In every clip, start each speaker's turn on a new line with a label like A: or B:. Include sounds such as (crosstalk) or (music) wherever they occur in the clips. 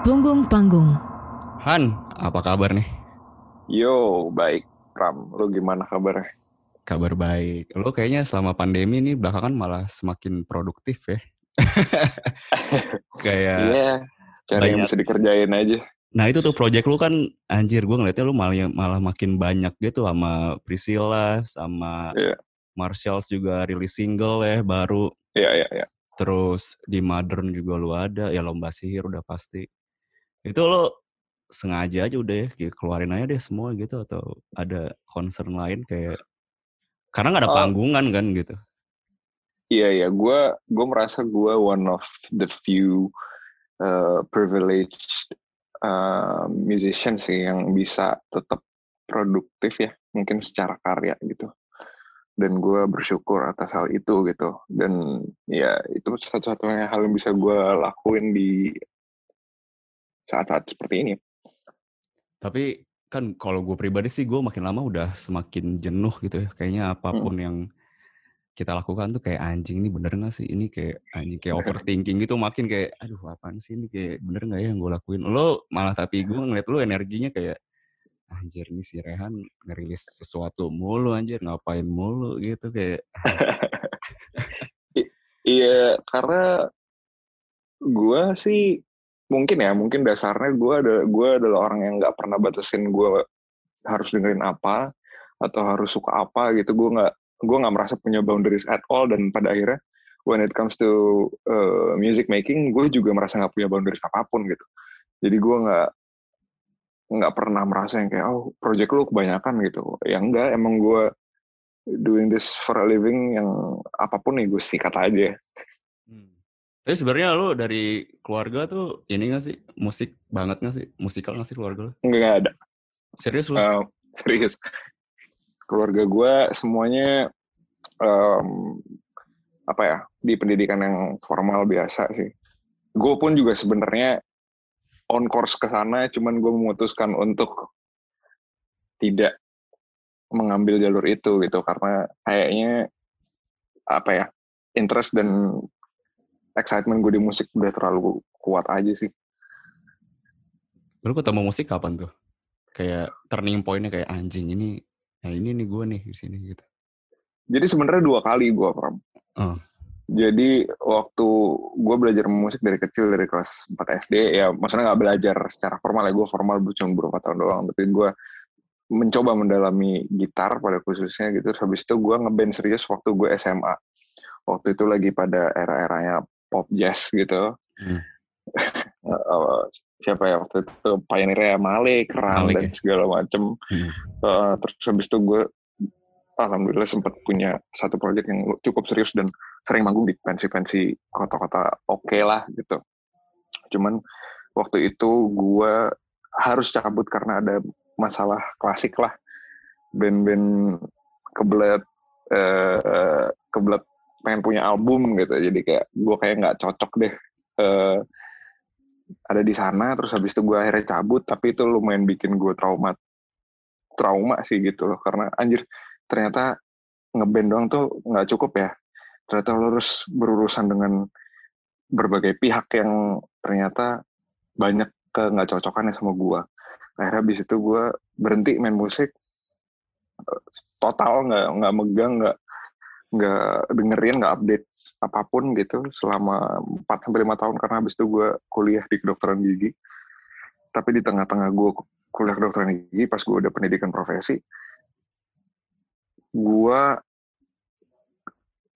A: Punggung Panggung.
B: Han, apa kabar nih?
C: Yo, baik. Ram, lu gimana kabarnya?
B: Kabar baik. Lo kayaknya selama pandemi nih belakangan malah semakin produktif ya. (laughs) Kayak
C: Iya, cari yang bisa dikerjain aja.
B: Nah itu tuh project lu kan anjir gue ngeliatnya lu malah malah makin banyak gitu sama Priscilla sama
C: Iya.
B: Marshalls juga rilis single ya baru
C: Iya, iya, iya.
B: terus di Modern juga lu ada ya lomba sihir udah pasti itu lo sengaja aja udah ya keluarin aja deh semua gitu atau ada concern lain kayak karena nggak ada panggungan kan gitu
C: Iya, iya. Gue gue merasa gue one of the few uh, privileged uh, musician sih yang bisa tetap produktif ya, mungkin secara karya gitu. Dan gue bersyukur atas hal itu gitu. Dan ya itu satu-satunya hal yang bisa gue lakuin di saat-saat seperti ini.
B: Tapi kan kalau gue pribadi sih gue makin lama udah semakin jenuh gitu ya. Kayaknya apa pun yang kita lakukan tuh kayak anjing ini bener gak sih? Ini kayak anjing kayak overthinking gitu makin kayak aduh apaan sih ini kayak bener gak ya yang gue lakuin. Lo malah tapi gue ngeliat lo energinya kayak anjir ini si Rehan ngerilis sesuatu mulu anjir ngapain mulu gitu kayak (laughs)
C: Iya, karena gue sih mungkin ya, mungkin dasarnya gue ada gue adalah orang yang nggak pernah batasin gue harus dengerin apa atau harus suka apa gitu. Gue nggak gue nggak merasa punya boundaries at all dan pada akhirnya when it comes to uh, music making, gue juga merasa nggak punya boundaries apa pun gitu. Jadi gue nggak nggak pernah merasa yang kayak oh project lu kebanyakan gitu. Ya enggak, emang gue doing this for a living yang apa pun nih gue sikat aja.
B: Tapi sebenarnya lo dari keluarga tuh ini gak sih musik banget gak sih musikal gak sih keluarga lo?
C: Nggak ada.
B: Serius lo?
C: Uh, serius. Keluarga gue semuanya um, apa ya di pendidikan yang formal biasa sih. Gue pun juga sebenarnya on course ke sana, cuman gue memutuskan untuk tidak mengambil jalur itu gitu karena kayaknya apa ya interest dan excitement gue di musik udah terlalu kuat aja sih.
B: Lo ketemu musik kapan tuh? Kayak turning point-nya kayak anjing ini, nah ini nih gue nih di sini gitu.
C: Jadi sebenarnya dua kali gue Pram.
B: Oh.
C: Jadi waktu gue belajar musik dari kecil dari kelas 4 SD ya maksudnya nggak belajar secara formal ya gue formal cuma beberapa tahun doang tapi gue mencoba mendalami gitar pada khususnya gitu Terus habis itu gue ngeband serius waktu gue SMA waktu itu lagi pada era-eranya pop jazz gitu
B: Hmm.
C: Eh, siapa ya waktu itu pioneer Male, Kerang
B: Malik
C: dan
B: ya?
C: segala macem
B: Hmm.
C: Eh, terus habis itu gue alhamdulillah sempat punya satu project yang cukup serius dan sering manggung di pensi-pensi kota-kota oke lah gitu. Cuman waktu itu gue harus cabut karena ada masalah klasik lah. Band-band kebelet eh, kebelet pengen punya album gitu. Jadi kayak gue kayak nggak cocok deh eh, ada di sana. Terus habis itu gue akhirnya cabut. Tapi itu lumayan bikin gue trauma trauma sih gitu loh. Karena anjir ternyata ngeband doang tuh nggak cukup ya. Ternyata lo harus berurusan dengan berbagai pihak yang ternyata banyak ke nggak cocokannya sama gua. Akhirnya habis itu gua berhenti main musik eh, total nggak nggak megang nggak nggak dengerin nggak update apa pun gitu selama 4 sampai lima tahun karena habis itu gua kuliah di kedokteran gigi. Tapi di tengah-tengah gua kuliah kedokteran gigi pas gua udah pendidikan profesi gua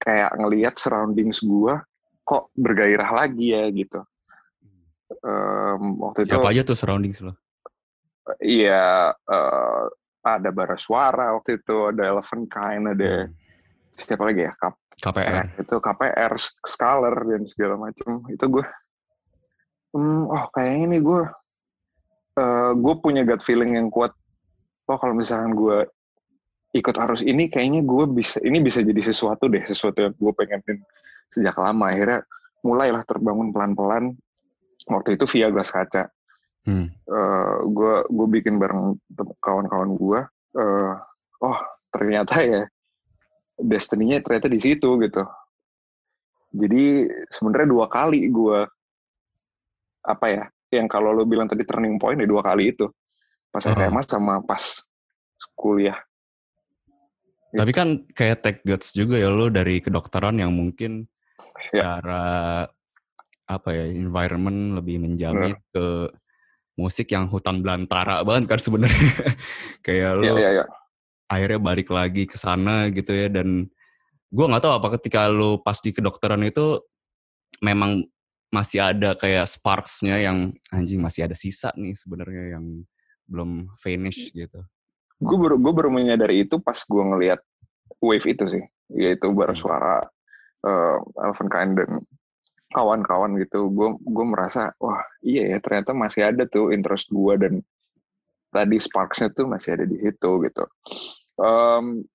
C: kayak ngelihat surroundings gua kok bergairah lagi ya gitu. Em, waktu itu
B: Siapa aja tuh surroundings lo?
C: iya eh, ada bara suara waktu itu ada Elephant Kind ada siapa lagi ya Kap
B: KPR.
C: itu KPR Scholar dan segala macam itu gue hmm, oh kayaknya nih gue eh, gue punya gut feeling yang kuat. Oh kalau misalkan gue ikut arus ini kayaknya gue bisa ini bisa jadi sesuatu deh sesuatu yang gue pengenin sejak lama. Akhirnya mulailah terbangun pelan-pelan. Waktu itu via gelas kaca.
B: Hmm.
C: gue gue bikin bareng kawan-kawan gue eh ternyata ya destiny-nya ternyata di situ gitu jadi sebenarnya dua kali gue apa ya yang kalau lo bilang tadi turning point ya dua kali itu pas
B: Oh.
C: SMA sama pas kuliah
B: Tapi kan kayak take guts juga ya lo dari kedokteran yang mungkin
C: Ya.
B: secara apa ya environment lebih menjamin ke musik yang hutan belantara banget kan sebenarnya. (laughs) kayak
C: Iya,
B: lo
C: iya, iya.
B: Akhirnya balik lagi ke sana gitu ya dan gue nggak tahu apa ketika lo pas di kedokteran itu memang masih ada kayak sparksnya yang anjing masih ada sisa nih sebenarnya yang belum finish gitu.
C: gue baru gue baru menyadari itu pas gue ngelihat wave itu sih yaitu baru
B: Hmm.
C: suara uh, Elven Kain dan kawan-kawan gitu gue gue merasa wah iya ya ternyata masih ada tuh interest gue dan tadi sparksnya tuh masih ada di situ gitu. Em,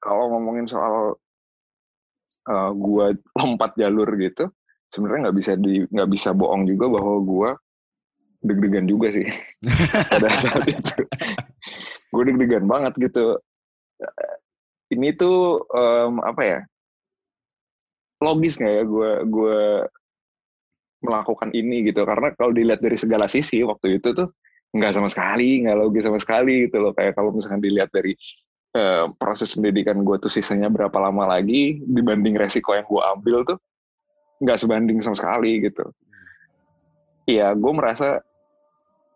C: kalau ngomongin soal uh, gue (laughs) lompat jalur gitu sebenarnya nggak bisa di nggak bisa bohong juga bahwa gue deg-degan juga sih (laughs) pada saat itu. Gue deg-degan banget gitu. Ini tuh em, apa ya logis nggak ya gue gue melakukan ini gitu. Karena kalau dilihat dari segala sisi waktu itu tuh nggak sama sekali nggak logis sama sekali gitu loh. Kayak kalau misalkan dilihat dari eh, proses pendidikan gue tuh sisanya berapa lama lagi dibanding resiko yang gue ambil tuh nggak sebanding sama sekali gitu. Iya gue merasa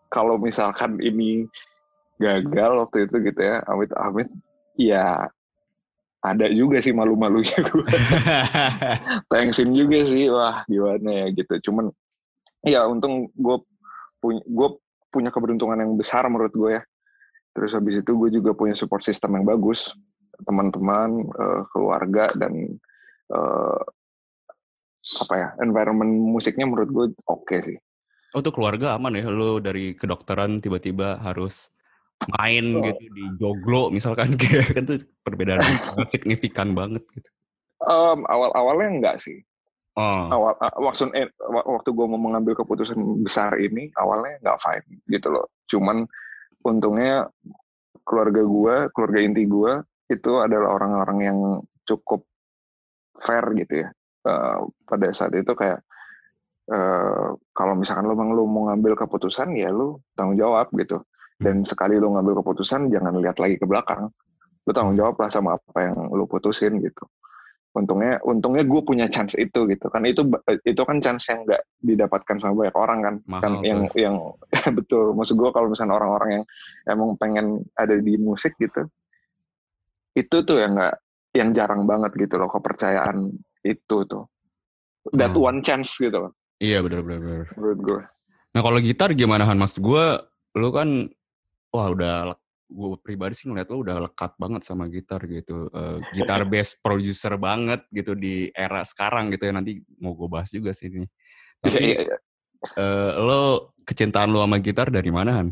C: kalau misalkan ini gagal waktu itu gitu ya amit amit ya ada juga sih malu-malunya (laughs) gue thanksin juga sih wah gimana ya gitu. Cuman ya untung gue punya gue punya keberuntungan yang besar menurut gue ya terus habis itu gue juga punya support system yang bagus teman-teman eh, keluarga dan eh, apa ya environment musiknya menurut gue oke sih
B: Untuk keluarga aman ya, lo dari kedokteran tiba-tiba harus main
C: Oh.
B: gitu di joglo misalkan (laughs) kayak kan tuh perbedaan sangat (laughs) signifikan banget gitu.
C: Em, awal-awalnya enggak sih
B: Oh,
C: awal uh, waktu eh, wa- waktu gue mau mengambil keputusan besar ini awalnya nggak fine gitu loh. Cuman untungnya keluarga gue keluarga inti gue itu adalah orang-orang yang cukup fair gitu ya. Eh, pada saat itu kayak eh, kalau misalkan lo memang lo mau ngambil keputusan ya lo tanggung jawab gitu. Dan sekali lo ngambil keputusan jangan lihat lagi ke belakang. Lo tanggung jawab lah sama apa yang lo putusin gitu untungnya untungnya gue punya chance itu gitu kan itu itu kan chance yang nggak didapatkan sama banyak orang kan
B: Mahal
C: kan
B: tuh.
C: yang yang (laughs) betul maksud gue kalau misalnya orang-orang yang emang pengen ada di musik gitu itu tuh yang nggak yang jarang banget gitu loh kepercayaan itu tuh that
B: Hmm.
C: one chance gitu loh
B: iya benar-benar.
C: menurut gue
B: Nah kalau gitar gimana Han? Maksud gue, lo kan, wah udah, gue pribadi sih ngeliat lo udah lekat banget sama gitar gitu. Eh, (laughs) gitar bass producer banget gitu di era sekarang gitu ya. Nanti mau gue bahas juga sih ini. Tapi
C: Iya, iya.
B: eh, lo kecintaan lo sama gitar dari mana Han?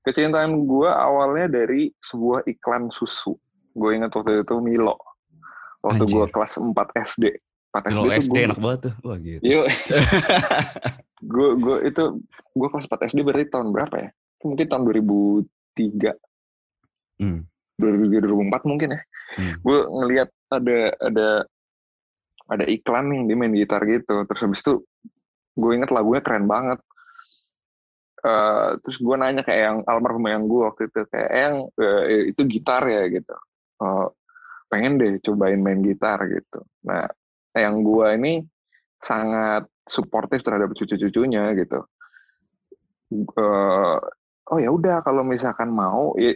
C: kecintaan gue awalnya dari sebuah iklan susu gue ingat waktu itu Milo waktu gue kelas 4 SD 4
B: Lo
C: SD,
B: SD
C: gue
B: enak banget tuh. Wah gitu.
C: Yuk. (laughs) gue gue itu gue kelas 4 SD berarti tahun berapa ya? Mungkin tahun 2003,
B: Hmm.
C: 2003 2004 mungkin ya.
B: Hmm.
C: Gue ngelihat ada ada ada iklan nih dia main gitar gitu. Terus habis itu gue inget lagunya keren banget. Eh, terus gue nanya kayak yang almarhum yang gue waktu itu kayak "Eh, yang eh, itu gitar ya gitu. Eh, pengen deh cobain main gitar gitu. Nah, yang gue ini sangat suportif terhadap cucu-cucunya gitu. Eh, oh ya udah kalau misalkan mau ya,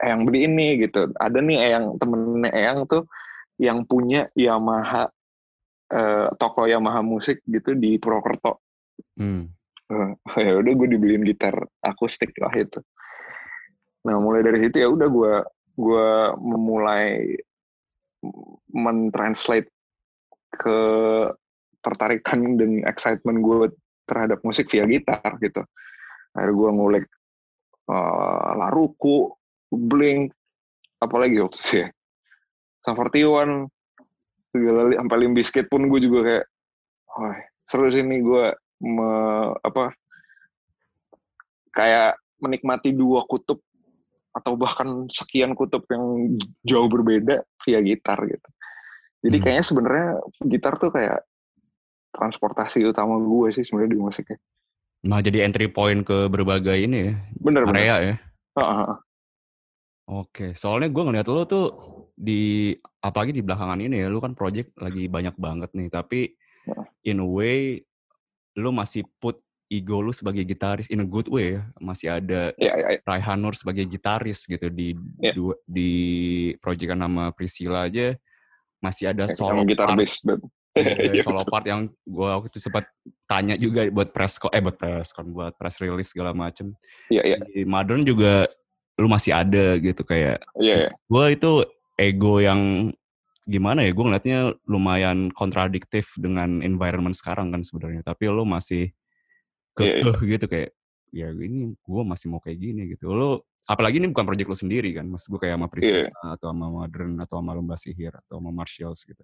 C: yang beli ini gitu. Ada nih yang temennya Eyang tuh yang punya Yamaha eh, toko Yamaha musik gitu di Purwokerto.
B: Hmm.
C: Eh, (laughs) ya udah gue dibeliin gitar akustik lah itu. Nah mulai dari situ ya udah gue gue memulai mentranslate ke tertarikan dan excitement gue terhadap musik via gitar gitu. Akhirnya gue ngulik eh, Laruku, Blink, apalagi waktu itu ya. 41, segala sampai Limp Bizkit pun gue juga kayak, wah seru sih nih gue me, apa kayak menikmati dua kutub atau bahkan sekian kutub yang jauh berbeda via gitar gitu. Jadi
B: Hmm.
C: kayaknya sebenarnya gitar tuh kayak transportasi utama gue sih sebenarnya di musiknya.
B: Nah, jadi entry point ke berbagai ini ya,
C: Bener bener.
B: area ya.
C: Heeh, heeh.
B: Oke, soalnya gue ngeliat lo tuh di apalagi di belakangan ini ya, lu kan project lagi banyak banget nih, tapi in a way lu masih put ego lu sebagai gitaris in a good way ya, masih ada
C: Iya iya. iya.
B: Raihan Nur sebagai gitaris gitu di
C: Iya.
B: dua, di proyekan nama Priscilla aja masih ada
C: Kayak
B: solo
C: gitar
B: part,
C: bass
B: iya,
C: Iya,
B: solo part yang gue waktu itu sempat tanya juga buat press eh buat press con buat press release segala macem.
C: Iya iya.
B: di Modern juga lu masih ada gitu kayak
C: Iya iya.
B: gue itu ego yang gimana ya gue ngeliatnya lumayan kontradiktif dengan environment sekarang kan sebenarnya. Tapi lu masih
C: Iya,
B: kekeh gitu kayak ya ini gue masih mau kayak gini gitu. Lo apalagi ini bukan project lo sendiri kan maksud gue kayak sama Priscilla atau sama Modern atau sama Lomba Sihir atau sama Marshalls gitu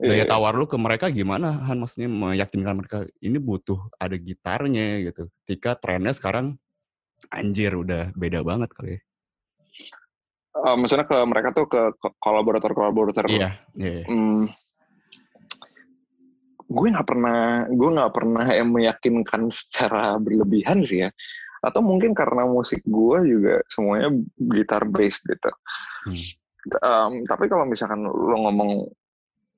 B: daya
C: iya.
B: tawar lu ke mereka gimana Han maksudnya meyakinkan mereka ini butuh ada gitarnya gitu ketika trennya sekarang anjir udah beda banget kali ya
C: Eh, maksudnya ke mereka tuh ke, ke kolaborator-kolaborator.
B: iya iya
C: Hmm, gue nggak pernah, gue nggak pernah yang meyakinkan secara berlebihan sih ya. Atau mungkin karena musik gue juga semuanya gitar bass gitu.
B: Hmm.
C: Em, tapi kalau misalkan lo ngomong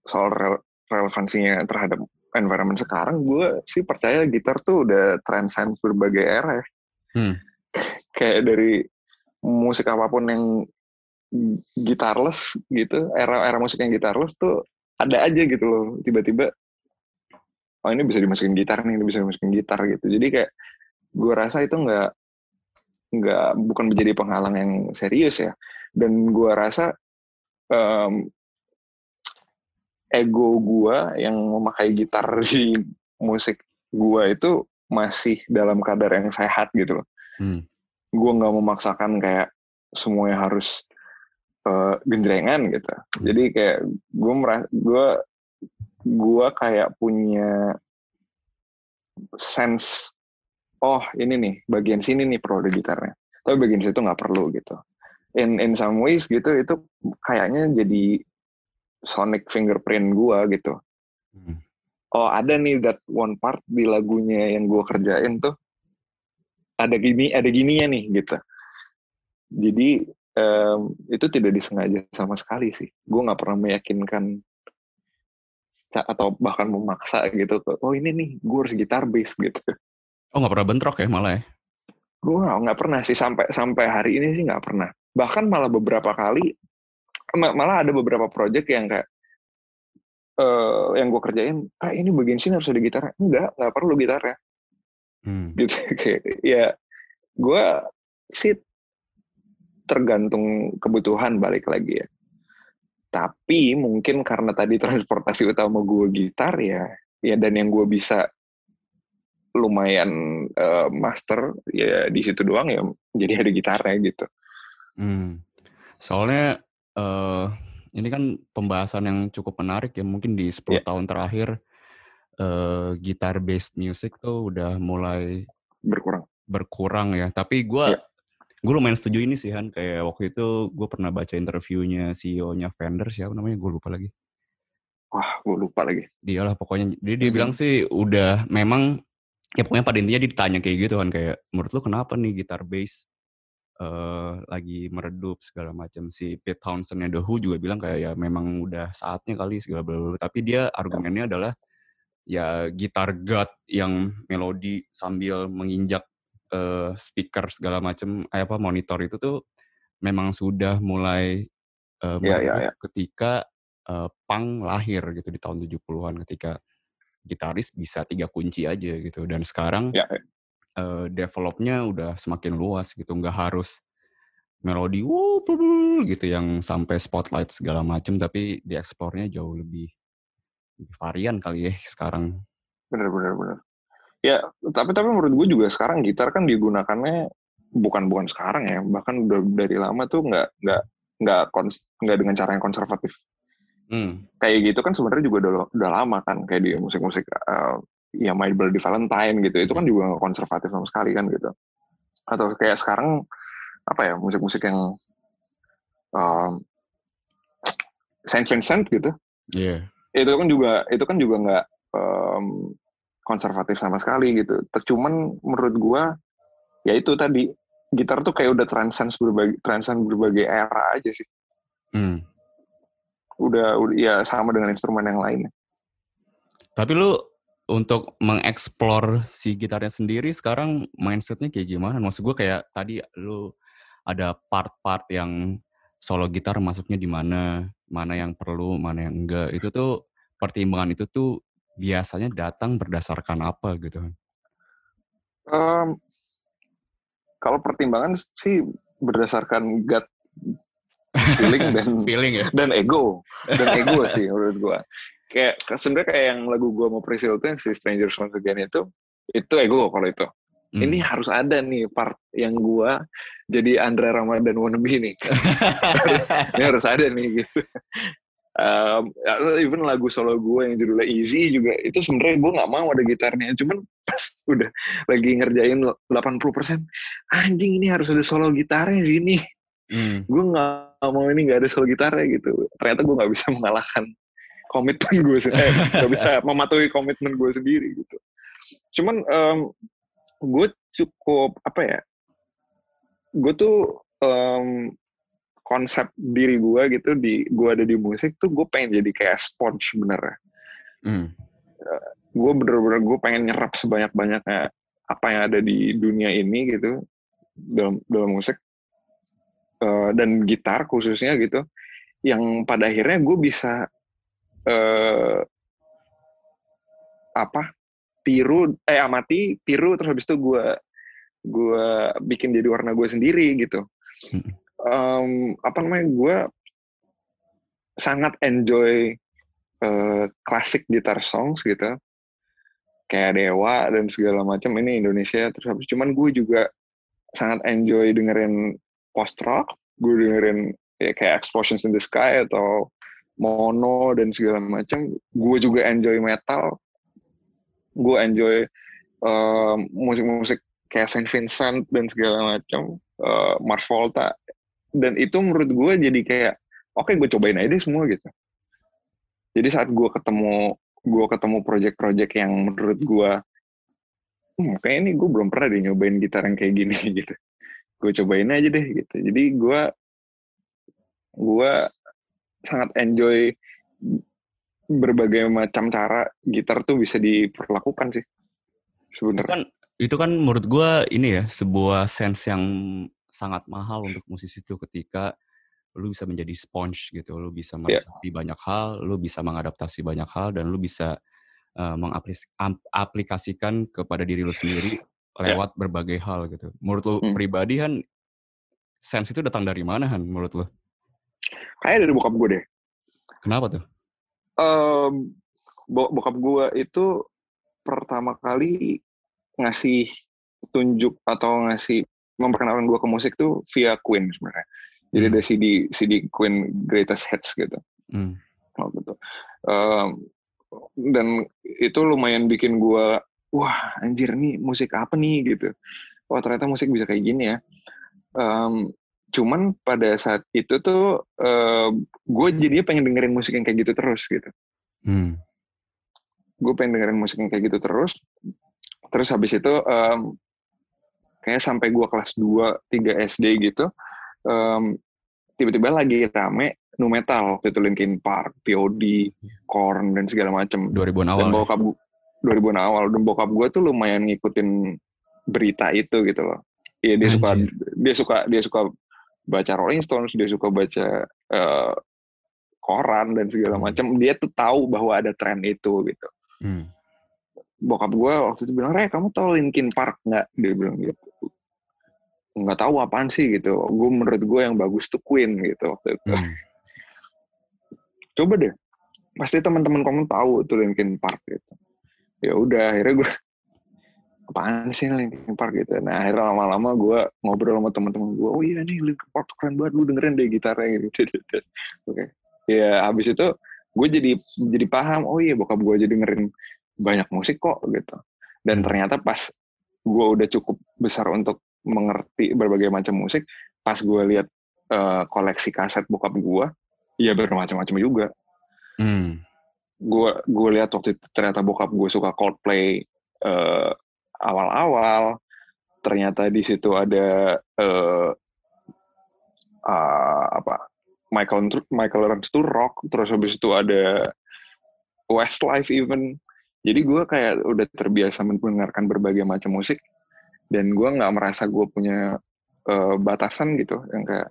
C: soal rele- relevansinya terhadap environment sekarang, gue sih percaya gitar tuh udah transcend berbagai era ya.
B: Hmm. (laughs)
C: Kayak dari musik apa pun yang gitarless gitu, era-era musik yang gitarless tuh ada aja gitu loh. Tiba-tiba, oh ini bisa dimasukin gitar nih, ini bisa dimasukin gitar gitu. Jadi kayak gue rasa itu nggak nggak bukan menjadi penghalang yang serius ya. Dan gue rasa em, ego gue yang memakai gitar (laughs) di musik gue itu masih dalam kadar yang sehat gitu loh.
B: Hmm.
C: Gue nggak memaksakan kayak semuanya harus eh, gendrengan gitu. Jadi kayak gue merasa gue gue kayak punya sense oh ini nih bagian sini nih perlu ada gitarnya tapi bagian situ nggak perlu gitu in in some ways gitu itu kayaknya jadi sonic fingerprint gua gitu.
B: Hmm.
C: oh ada nih that one part di lagunya yang gua kerjain tuh. Ada gini ada gininya nih gitu. Jadi em, itu tidak disengaja sama sekali sih. Gua nggak pernah meyakinkan atau bahkan memaksa gitu oh ini nih gue harus gitar bass gitu.
B: Oh nggak pernah bentrok ya malah ya?
C: Gue nggak pernah sih. Sampai sampai hari ini sih nggak pernah. Bahkan malah beberapa kali malah ada beberapa project yang kayak eh yang gue kerjain ah ini bagian sini harus ada gitarnya enggak nggak perlu gitarnya
B: Hmm. (laughs)
C: gitu kayak ya gue sih tergantung kebutuhan balik lagi ya tapi mungkin karena tadi transportasi utama gue gitar ya ya dan yang gue bisa lumayan eh, master ya di situ doang ya jadi ada gitarnya gitu
B: Hmm. Soalnya eh ini kan pembahasan yang cukup menarik ya mungkin di 10
C: Iya.
B: tahun terakhir eh gitar based music tuh udah mulai
C: berkurang
B: berkurang ya. Tapi gua
C: Iya.
B: gue lumayan setuju ini sih Han kayak waktu itu gue pernah baca interviewnya CEO-nya Fender siapa namanya gue lupa lagi.
C: wah gue lupa lagi
B: Dia lah pokoknya dia dia
C: Mhm.
B: bilang sih udah memang ya pokoknya pada intinya dia ditanya kayak gitu kan kayak menurut lu kenapa nih gitar bass eh lagi meredup segala macam si Pete Townsend The Who juga bilang kayak ya memang udah saatnya kali segala bla tapi dia argumennya adalah ya gitar god yang melodi sambil menginjak eh, speaker segala macam eh, apa monitor itu tuh memang sudah mulai eh,
C: Iya, iya,
B: meredup
C: iya.
B: ketika eh, punk lahir gitu di tahun 70-an ketika gitaris bisa tiga kunci aja gitu. Dan sekarang
C: ya
B: eh, developnya udah semakin luas gitu nggak harus melodi wuh gitu yang sampai spotlight segala macam tapi dieksplornya jauh lebih lebih varian kali ya sekarang.
C: Bener bener bener. Ya tapi tapi menurut gue juga sekarang gitar kan digunakannya bukan bukan sekarang ya bahkan udah dari lama tuh nggak nggak nggak nggak dengan cara yang konservatif.
B: Hmm.
C: kayak gitu kan sebenarnya juga udah udah lama kan kayak di musik-musik eh, ya My Bloody Valentine gitu itu kan juga konservatif sama sekali kan gitu. Atau kayak sekarang apa ya musik-musik yang um, Saint Vincent gitu.
B: Iya.
C: itu kan juga itu kan juga nggak um, konservatif sama sekali gitu. Terus cuman menurut gua ya itu tadi gitar tuh kayak udah transcend berbagai transcend berbagai era aja sih.
B: Hmm.
C: udah, udah ya sama dengan instrumen yang lain
B: Tapi lu untuk mengeksplor si gitarnya sendiri sekarang mindsetnya kayak gimana? Maksud gue kayak tadi lu ada part-part yang solo gitar masuknya di mana, mana yang perlu, mana yang enggak. Itu tuh pertimbangan itu tuh biasanya datang berdasarkan apa gitu kan?
C: Um, kalau pertimbangan sih berdasarkan gut feeling (laughs) dan
B: Feeling ya?
C: dan ego dan ego sih menurut gua kayak sebenarnya kayak yang lagu gua mau Priscil itu yang si Strangers Once Again itu itu ego kalau itu.
B: Hmm.
C: ini harus ada nih part yang gua jadi Andra Ramadan wannabe nih. (laughs) Ini harus ada nih gitu. Um, even lagu solo gue yang judulnya Easy juga itu sebenarnya gue nggak mau ada gitarnya. Cuman pas udah lagi ngerjain 80% anjing ini harus ada solo gitarnya sini.
B: Hmm.
C: gue nggak mau ini nggak ada solo gitarnya gitu. Ternyata gue nggak bisa mengalahkan komitmen gue sendiri eh, (laughs) nggak bisa mematuhi komitmen gue sendiri gitu. Cuman um, gue cukup apa ya gue tuh um, konsep diri gue gitu di gue ada di musik tuh gue pengen jadi kayak sponge bener
B: Hmm.
C: gue bener-bener gue pengen nyerap sebanyak banyaknya apa yang ada di dunia ini gitu dalam dalam musik. Eh, dan gitar khususnya gitu yang pada akhirnya gue bisa eh apa? Tiru eh amati tiru terus habis itu gue gue bikin jadi warna gue sendiri gitu. Em, apa namanya gue sangat enjoy eh, classic guitar songs gitu. Kayak Dewa dan segala macam ini Indonesia terus habis cuman gue juga sangat enjoy dengerin post rock gue dengerin ya kayak Explosions in the Sky atau Mono dan segala macam gue juga enjoy metal. Gue enjoy eh, musik-musik kayak Saint Vincent dan segala macam eh, Mars Volta. Dan itu menurut gue jadi kayak oke gue cobain aja deh semua gitu. Jadi saat gue ketemu gue ketemu project-project yang menurut gue hmm, kayaknya ini gue belum pernah deh nyobain gitar yang kayak gini (laughs) gitu. Gue cobain aja deh gitu. Jadi gue gue sangat enjoy berbagai macam cara gitar tuh bisa diperlakukan sih
B: Itu
C: sebenarnya
B: kan itu kan menurut gue ini ya sebuah sense yang sangat mahal untuk musisi itu ketika lu bisa menjadi sponge gitu, lu bisa
C: Iya.
B: meresapi banyak hal, lu bisa mengadaptasi banyak hal dan lu bisa uh, mengaplikasikan kepada diri lu sendiri lewat berbagai hal gitu. Menurut lu
C: Hmm.
B: pribadi Han, sense itu datang dari mana Han menurut lu?
C: Kayak dari bokap gue deh
B: Kenapa tuh?
C: Bo- bokap gue itu pertama kali ngasih tunjuk atau ngasih memperkenalkan gue ke musik tuh via Queen sebenarnya. Jadi
B: Hmm.
C: ada CD CD Queen Greatest Hits gitu.
B: Hmm.
C: waktu itu. Em, dan itu lumayan bikin gue, wah anjir nih musik apa nih gitu. Wah ternyata musik bisa kayak gini ya. Em, cuman pada saat itu tuh gue jadinya pengen dengerin musik yang kayak gitu terus gitu.
B: Hmm.
C: Gue pengen dengerin musik yang kayak gitu terus. Terus habis itu em, kayak sampai gue kelas 2, 3 SD gitu, em, tiba-tiba lagi rame nu metal waktu itu Linkin Park, POD, Korn dan segala macem.
B: 2000-an
C: Dan
B: awal. ya?
C: bokap gu- 2000-an awal dan bokap gue tuh lumayan ngikutin berita itu gitu loh. Iya dia suka
B: Anjir.
C: dia suka dia suka baca Rolling Stones, dia suka baca eh, koran dan segala
B: Hmm.
C: macam. Dia tuh tahu bahwa ada tren itu gitu.
B: Hmm.
C: Bokap gue waktu itu bilang, "Re, kamu tahu Linkin Park nggak?" Dia bilang gitu. Nggak tahu apaan sih gitu. Gue menurut gue yang bagus tuh Queen gitu waktu itu.
B: Hmm. (laughs)
C: coba deh pasti teman-teman kamu tahu tuh Linkin Park gitu ya udah akhirnya gue apaan sih Linkin Park gitu nah akhirnya lama-lama gue ngobrol sama teman-teman gue oh iya nih Linkin Park keren banget lu dengerin deh gitarnya gitu. (laughs) Oke. Ya habis itu gue jadi jadi paham oh iya bokap gue jadi dengerin banyak musik kok gitu. Dan
B: Hmm.
C: ternyata pas gue udah cukup besar untuk mengerti berbagai macam musik pas gue lihat uh, koleksi kaset bokap gue ya bermacam-macam juga.
B: Hmm.
C: gue gue lihat waktu itu ternyata bokap gue suka Coldplay uh, awal-awal ternyata di situ ada uh, uh, apa Michael Michael Learns to Rock terus habis itu ada Westlife even. Jadi gue kayak udah terbiasa mendengarkan berbagai macam musik dan gue nggak merasa gue punya uh, batasan gitu yang kayak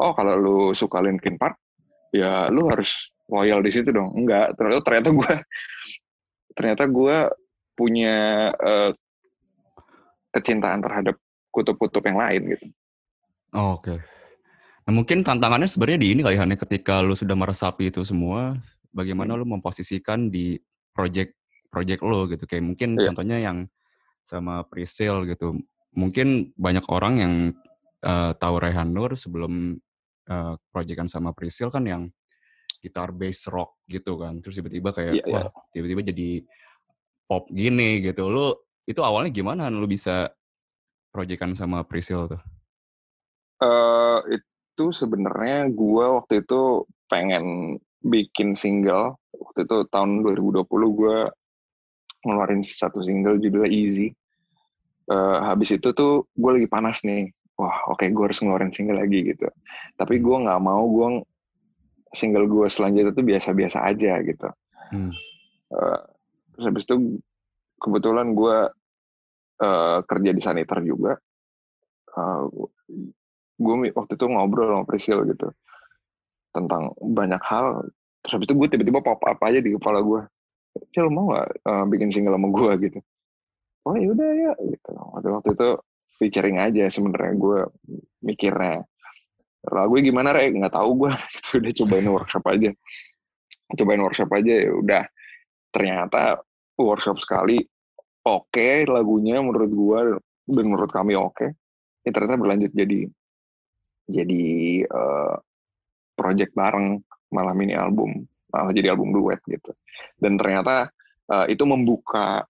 C: oh kalau lu suka Linkin Park ya lu harus loyal di situ dong. Enggak ternyata ternyata gue ternyata gue punya uh, kecintaan terhadap kutub-kutub yang lain gitu
B: oh, oke okay. nah mungkin tantangannya sebenarnya di ini kali ya ketika lu sudah meresapi itu semua bagaimana hmm. lu memposisikan di project project lo gitu kayak mungkin yeah. contohnya yang sama presale gitu mungkin banyak orang yang uh, tahu Rehan Nur sebelum uh, proyekan sama Priscil kan yang gitar bass rock gitu kan. Terus tiba-tiba kayak yeah, wah, yeah. tiba-tiba jadi pop gini gitu. Lu itu awalnya gimana lu bisa proyekan sama Priscil tuh?
C: Uh, itu sebenarnya gue waktu itu pengen bikin single. Waktu itu tahun 2020 gue ngeluarin satu single judulnya Easy. Uh, habis itu tuh gue lagi panas nih. Wah, oke okay, gue harus ngeluarin single lagi gitu. Tapi gue nggak mau gue single gue selanjutnya tuh biasa-biasa aja gitu. Hmm. Uh, terus habis itu kebetulan gue uh, kerja di saniter juga. Uh, gue waktu itu ngobrol sama Priscil gitu tentang banyak hal. Terus habis itu gue tiba-tiba pop up aja di kepala gue. Cil mau gak uh, bikin single sama gue (laughs) gitu? Oh yaudah ya gitu. Waktu waktu itu featuring aja sebenarnya gue mikirnya lagu gimana rek nggak tahu gue (laughs) itu udah cobain workshop aja cobain workshop aja ya udah ternyata workshop sekali oke okay, lagunya menurut gue dan menurut kami oke okay. ya ternyata berlanjut jadi jadi uh, project bareng malam ini album malah jadi album duet gitu dan ternyata uh, itu membuka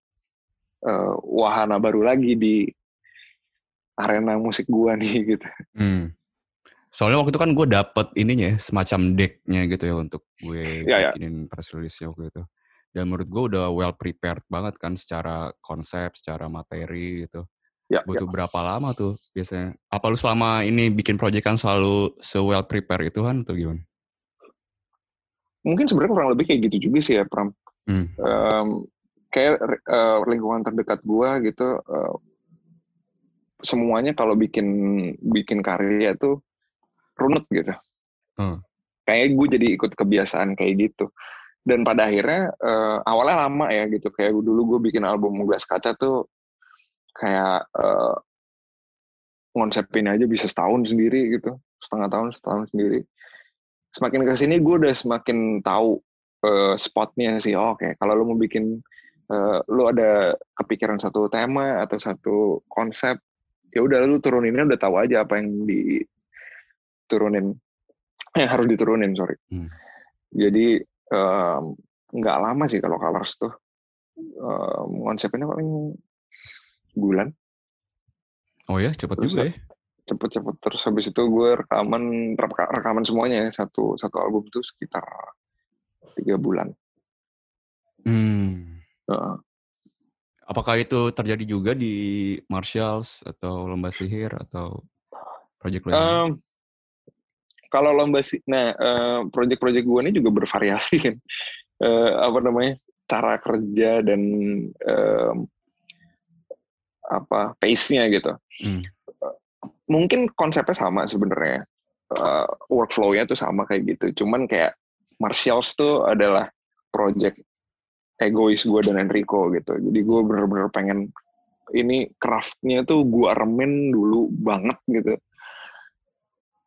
C: uh, wahana baru lagi di arena musik gua nih (laughs) gitu.
B: Hmm. Soalnya waktu itu kan gue dapet ininya semacam decknya gitu ya untuk gue ya, bikinin ya. press release waktu itu. Dan menurut gue udah well prepared banget kan secara konsep, secara materi gitu. Ya, Butuh ya. berapa lama tuh biasanya? Apa lu selama ini bikin project kan selalu se well prepared itu kan atau gimana?
C: Mungkin sebenarnya kurang lebih kayak gitu juga sih ya Pram. Hmm. Um, kayak uh, lingkungan terdekat gue gitu, uh, semuanya kalau bikin bikin karya tuh runut gitu. Hmm. Kayak gue jadi ikut kebiasaan kayak gitu. Dan pada akhirnya uh, awalnya lama ya gitu. Kayak dulu gue bikin album Gelas Kaca tuh kayak uh, ngonsepin aja bisa setahun sendiri gitu. Setengah tahun, setahun sendiri. Semakin ke sini gue udah semakin tahu uh, spotnya sih. Oh, Oke, okay. kalau lo mau bikin uh, lo ada kepikiran satu tema atau satu konsep, ya udah lu turuninnya udah tahu aja apa yang di turunin yang harus diturunin sorry hmm. jadi nggak um, lama sih kalau colors tuh. Um, konsepnya paling bulan.
B: Oh ya cepet terus juga ya?
C: cepet-cepet terus habis itu gue rekaman rekaman semuanya ya satu satu album tuh sekitar tiga bulan.
B: Hmm. uh, apakah itu terjadi juga di Marshalls atau lomba sihir atau project lain um,
C: kalau lomba sih, nah uh, project-project gue ini juga bervariasi kan, uh, apa namanya cara kerja dan um, apa pace-nya gitu. Hmm. mungkin konsepnya sama sebenarnya, uh, workflow-nya tuh sama kayak gitu. Cuman kayak Marshalls tuh adalah project egois gue dan Enrico gitu. Jadi gue bener-bener pengen ini craftnya tuh gue remen dulu banget gitu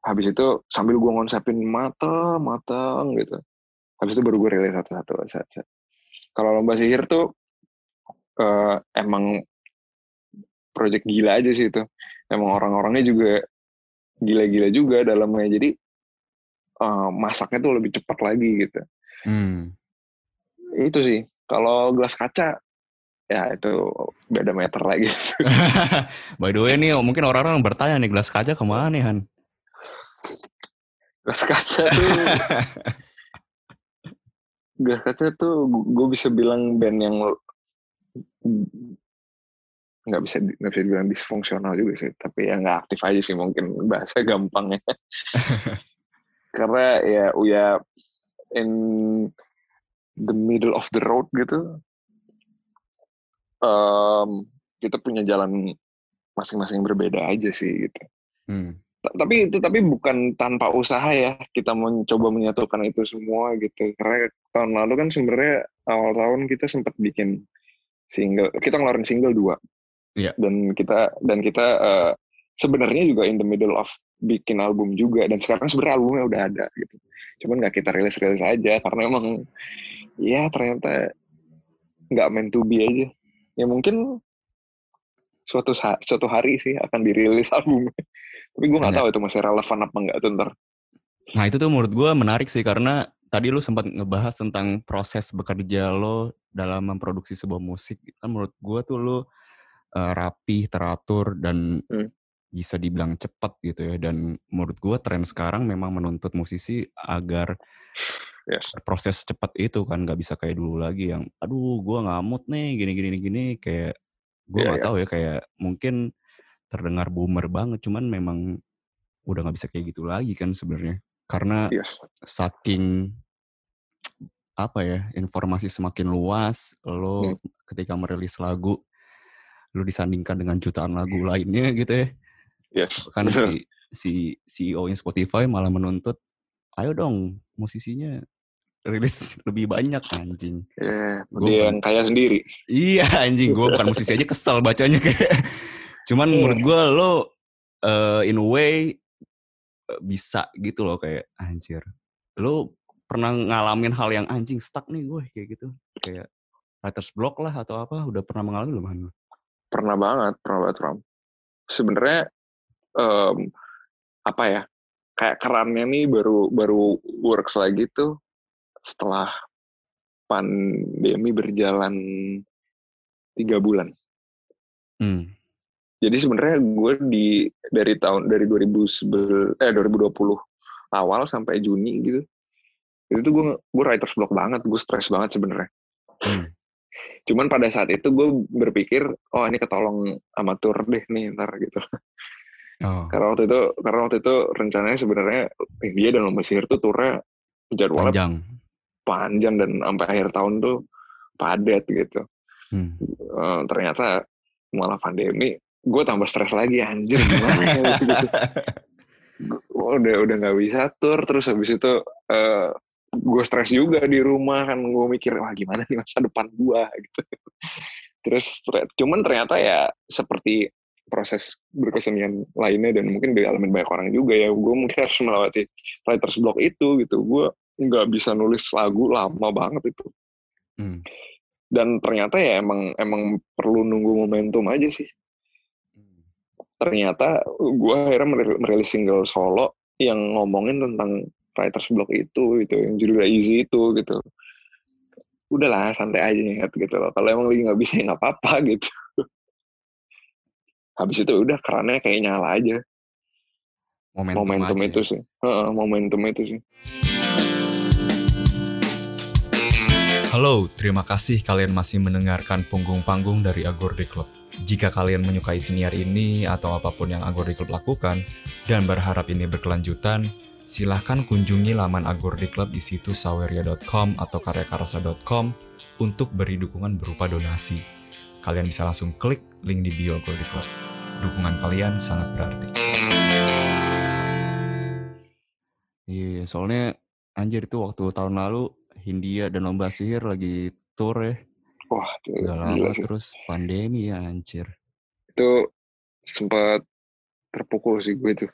C: habis itu sambil gue ngonsepin mata matang gitu. Habis itu baru gue rilis satu-satu kalau lomba sihir tuh uh, emang project gila aja sih itu. Emang orang-orangnya juga gila-gila juga dalamnya. Jadi uh, masaknya tuh lebih cepat lagi gitu. Hmm. itu sih. Kalau gelas kaca ya itu beda meter lagi. (laughs)
B: By the way nih mungkin orang-orang bertanya nih gelas kaca ke mana nih Han
C: gas kaca tuh gas kaca tuh gue bisa bilang band yang nggak bisa nggak bisa dibilang disfungsional juga sih tapi ya nggak aktif aja sih mungkin bahasa gampangnya. (laughs) Karena ya ya in the middle of the road gitu. Um, kita punya jalan masing-masing berbeda aja sih gitu. Hmm. Tapi itu tapi bukan tanpa usaha ya kita mencoba menyatukan itu semua gitu karena tahun lalu kan sebenarnya awal tahun kita sempat bikin single kita ngeluarin single dua Yeah. Dan kita dan kita uh, sebenarnya juga in the middle of bikin album juga dan sekarang sebenarnya albumnya udah ada gitu. Cuman nggak kita rilis-rilis aja karena emang ya ternyata nggak meant to be aja. Ya mungkin suatu suatu hari sih akan dirilis (laughs) albumnya. Tapi gue nggak tahu itu masih relevan apa enggak tuh ntar.
B: Nah itu tuh menurut gue menarik sih karena tadi lu sempat ngebahas tentang proses bekerja lo dalam memproduksi sebuah musik. Kan menurut gue tuh lo uh, rapih, teratur dan hmm. bisa dibilang cepat gitu ya. Dan menurut gue tren sekarang memang menuntut musisi agar yes. proses cepat itu kan nggak bisa kayak dulu lagi yang aduh gue ngamut nih gini gini gini kayak gue iya, nggak yeah, tahu yeah. ya kayak mungkin terdengar boomer banget cuman memang udah nggak bisa kayak gitu lagi kan sebenarnya karena yes. saking apa ya informasi semakin luas lo hmm. ketika merilis lagu lu disandingkan dengan jutaan lagu lainnya gitu ya.
C: Yes.
B: Kan si si CEO-nya Spotify malah menuntut, ayo dong musisinya rilis (laughs) lebih banyak anjing.
C: Iya, yeah, dia yang kaya sendiri.
B: Iya anjing, gue (laughs) bukan musisi aja kesel bacanya kayak. Cuman yeah. menurut gue lo uh, in a way eh, bisa gitu loh kayak anjir. Lo pernah ngalamin hal yang anjing stuck nih gue kayak gitu. Kayak writer's block lah atau apa udah pernah mengalami belum?
C: Pernah banget, pernah banget Ram. Sebenarnya um, apa ya? Kayak kerannya nih baru baru works lagi tuh setelah pandemi berjalan tiga bulan. Hmm. Jadi sebenarnya gue di dari tahun dari 2000 eh 2020 awal sampai Juni gitu. Itu tuh gue gue writer's block banget, gue stres banget sebenarnya. Hmm. Cuman pada saat itu gue berpikir, oh ini ketolong amatur deh nih ntar gitu. Oh. Karena waktu itu karena waktu itu rencananya sebenarnya India dan lomba sihir tuh turnya jadwalnya panjang, panjang dan sampai akhir tahun tuh padat gitu. Hmm. Uh, ternyata malah pandemi, gue tambah stres lagi anjir gimana ya gitu. udah udah nggak bisa tur terus habis itu uh, gue stres juga di rumah kan gue mikir wah gimana nih masa depan gue gitu terus cuman ternyata ya seperti proses berkesenian lainnya dan mungkin dialami banyak orang juga ya gue mungkin harus melewati writers block itu gitu gue nggak bisa nulis lagu lama banget itu hmm. dan ternyata ya emang emang perlu nunggu momentum aja sih. Ternyata gue akhirnya merilis single solo yang ngomongin tentang writers block itu gitu yang judulnya easy itu gitu. Udahlah santai aja nih gitu loh. Kalau emang lagi nggak bisa ya nggak apa-apa (laughs) gitu. Habis itu udah kerannya kayak nyala aja. Momentum, momentum aja. itu sih. Uh, momentum itu sih.
B: Halo, terima kasih kalian masih mendengarkan punggung panggung dari Agorde Club. Jika kalian menyukai siniar ini atau apa pun yang Agorde Club lakukan, dan berharap ini berkelanjutan, silahkan kunjungi laman Agordi Club di situs saweria.com atau karyakarsa.com untuk beri dukungan berupa donasi. Kalian bisa langsung klik link di bio Agordi Club. Dukungan kalian sangat berarti. Iya, soalnya anjir itu waktu tahun lalu Hindia dan Lomba Sihir lagi tour ya.
C: Wah,
B: itu Gak lama terus pandemi ya anjir.
C: Itu sempat terpukul sih gue itu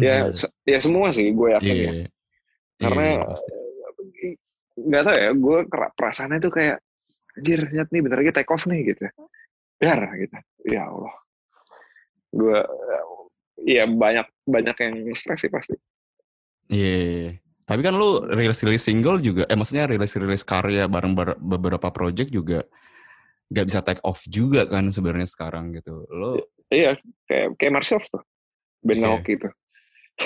C: ya ya semua sih gue yakin yeah. ya. Iya, karena yeah, nggak tahu ya gue perasaannya tuh kayak anjir lihat nih bentar lagi take off nih gitu biar gitu. Ya Allah. Gue ya banyak banyak yang stres sih pasti.
B: Iya yeah. Tapi kan lu rilis rilis single juga eh maksudnya rilis rilis karya bareng beberapa project juga nggak bisa take off juga kan sebenarnya sekarang gitu lo
C: iya kayak kayak Marshall tuh band yeah. hoki tuh (laughs)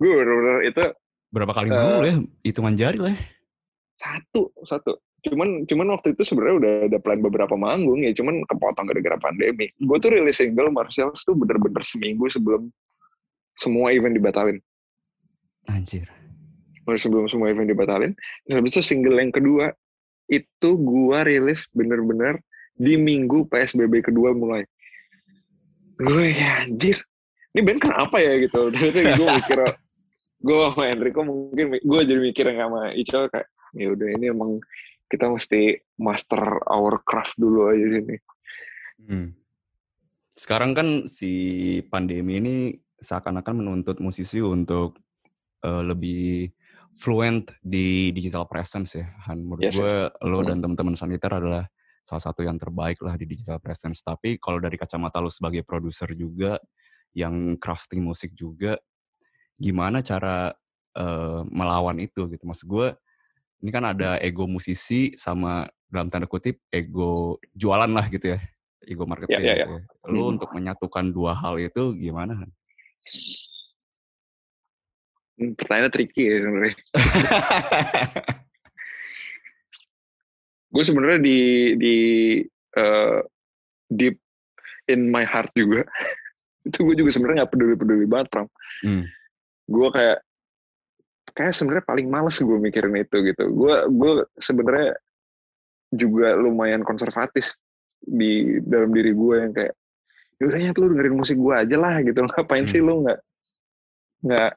C: gue bener-bener itu
B: Berapa kali manggung ya? Hitungan jari lah. ya.
C: satu satu cuman cuman waktu itu sebenarnya udah ada plan beberapa manggung ya cuman kepotong gara-gara pandemi gue tuh rilis single Martials tuh bener-bener seminggu sebelum semua event dibatalin.
B: Anjir.
C: Baru sebelum semua event dibatalin. Terus habis itu single yang kedua itu gua rilis bener-bener di minggu PSBB kedua mulai. Gue ya anjir. Ini band kenapa ya gitu. Ternyata gue (laughs) mikir gue sama Enrico mungkin gue jadi mikir sama Ico kayak ya udah ini emang kita mesti master our craft dulu aja sini
B: Hmm. Sekarang kan si pandemi ini seakan-akan menuntut musisi untuk eh, lebih fluent di digital presence ya. Han, menurut
C: Yes,
B: gue lo
C: Hmm.
B: dan teman-teman saniter adalah salah satu yang terbaik lah di digital presence. Tapi kalau dari kacamata lo sebagai produser juga, yang crafting musik juga, gimana cara eh, melawan itu gitu? Maksud gue, ini kan ada ego musisi sama dalam tanda kutip ego jualan lah gitu ya, ego marketing.
C: ya, ya.
B: gitu ya. Lo
C: Hmm.
B: untuk menyatukan dua hal itu gimana? Han?
C: Hmm, pertanyaannya tricky ya sebenarnya. (laughs) Gue sebenarnya di di eh, deep in my heart juga. (laughs) Itu gue juga sebenarnya nggak peduli peduli banget Pram.
B: Hmm.
C: gue kayak kayak sebenarnya paling males gue mikirin itu gitu. Gue gue sebenarnya juga lumayan konservatif di dalam diri gue yang kayak yaudah ya lu dengerin musik gue aja lah gitu (laughs) ngapain sih
B: Hmm.
C: lu nggak nggak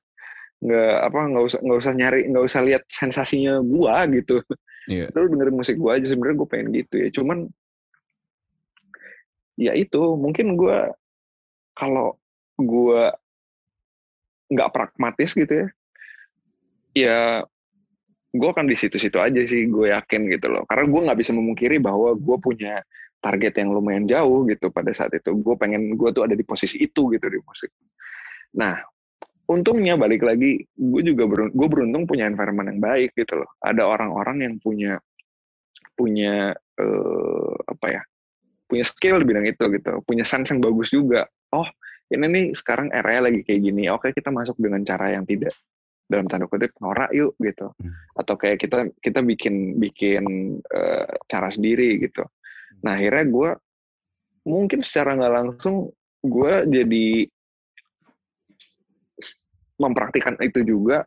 C: nggak apa nggak usah nggak usah nyari nggak usah lihat sensasinya gue gitu
B: Iya.
C: lu dengerin musik gue aja sebenarnya gue pengen gitu ya cuman ya itu mungkin gue kalau gue nggak pragmatis gitu ya ya gue akan di situ-situ aja sih gue yakin gitu loh karena gue nggak bisa memungkiri bahwa gue punya target yang lumayan jauh gitu pada saat itu. Gue pengen gue tuh ada di posisi itu gitu di musik nah untungnya balik lagi gue juga beruntung, gue beruntung punya environment yang baik gitu loh. Ada orang-orang yang punya punya eh, apa ya punya skill di bidang itu gitu. Punya sense yang bagus juga. Oh ini nih sekarang era lagi kayak gini. Oke kita masuk dengan cara yang tidak dalam tanda kutip norak yuk gitu.
B: Hmm.
C: atau kayak kita kita bikin bikin eh, cara sendiri gitu nah akhirnya gue mungkin secara nggak langsung gue jadi mempraktikkan itu juga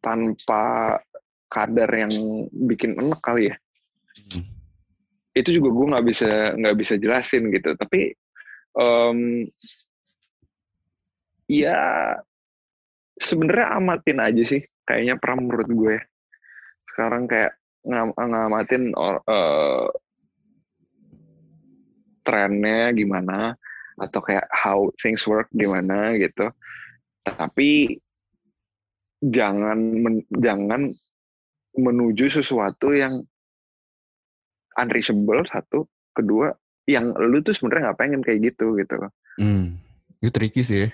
C: tanpa kadar yang bikin enak kali ya.
B: Hmm.
C: itu juga gue nggak bisa nggak bisa jelasin gitu. Tapi em, ya sebenarnya amatin aja sih kayaknya pram menurut gue sekarang kayak ngam, ngamatin or, eh, trennya gimana atau kayak how things work gimana gitu tapi jangan men- jangan menuju sesuatu yang unreachable satu kedua yang lu tuh sebenarnya nggak pengen kayak gitu gitu loh
B: Hmm. Itu tricky sih ya.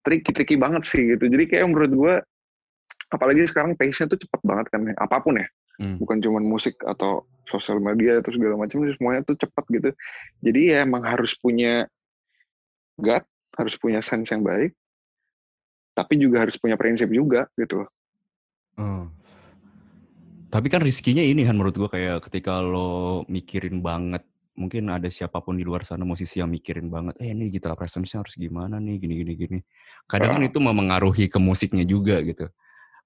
C: tricky tricky banget sih gitu jadi kayak menurut gue apalagi sekarang pace-nya tuh cepet banget kan ya. apa pun ya
B: Hmm.
C: bukan cuma musik atau sosial media atau segala macam semuanya tuh cepat gitu jadi ya emang harus punya gut harus punya sense yang baik tapi juga harus punya prinsip juga gitu loh
B: Oh. Tapi kan riskinya ini kan menurut gua kayak ketika lo mikirin banget, mungkin ada siapa pun di luar sana musisi yang mikirin banget, eh ini digital presence harus gimana nih, gini gini gini. Kadang kan
C: Ah.
B: itu memengaruhi ke musiknya juga gitu.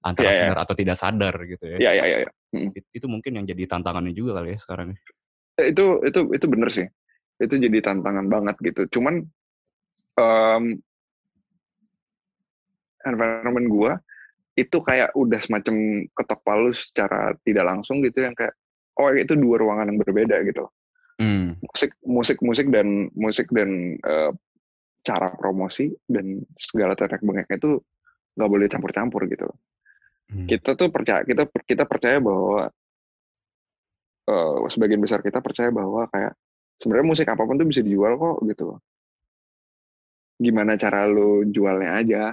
B: Antara
C: Iya, iya.
B: sadar atau tidak sadar gitu ya.
C: ya ya ya, ya.
B: It- Itu mungkin yang jadi tantangannya juga kali ya sekarang. ya.
C: Eh, itu itu itu bener sih itu jadi tantangan banget gitu cuman em, environment gua itu kayak udah semacam ketok palu secara tidak langsung gitu yang kayak oh itu dua ruangan yang berbeda gitu
B: Hmm.
C: musik musik musik dan musik dan eh, cara promosi dan segala teknik bengeknya itu nggak boleh campur-campur gitu
B: Hmm.
C: kita tuh percaya kita kita percaya bahwa eh, sebagian besar kita percaya bahwa kayak sebenarnya musik apa pun tuh bisa dijual kok gitu loh. Gimana cara lu jualnya aja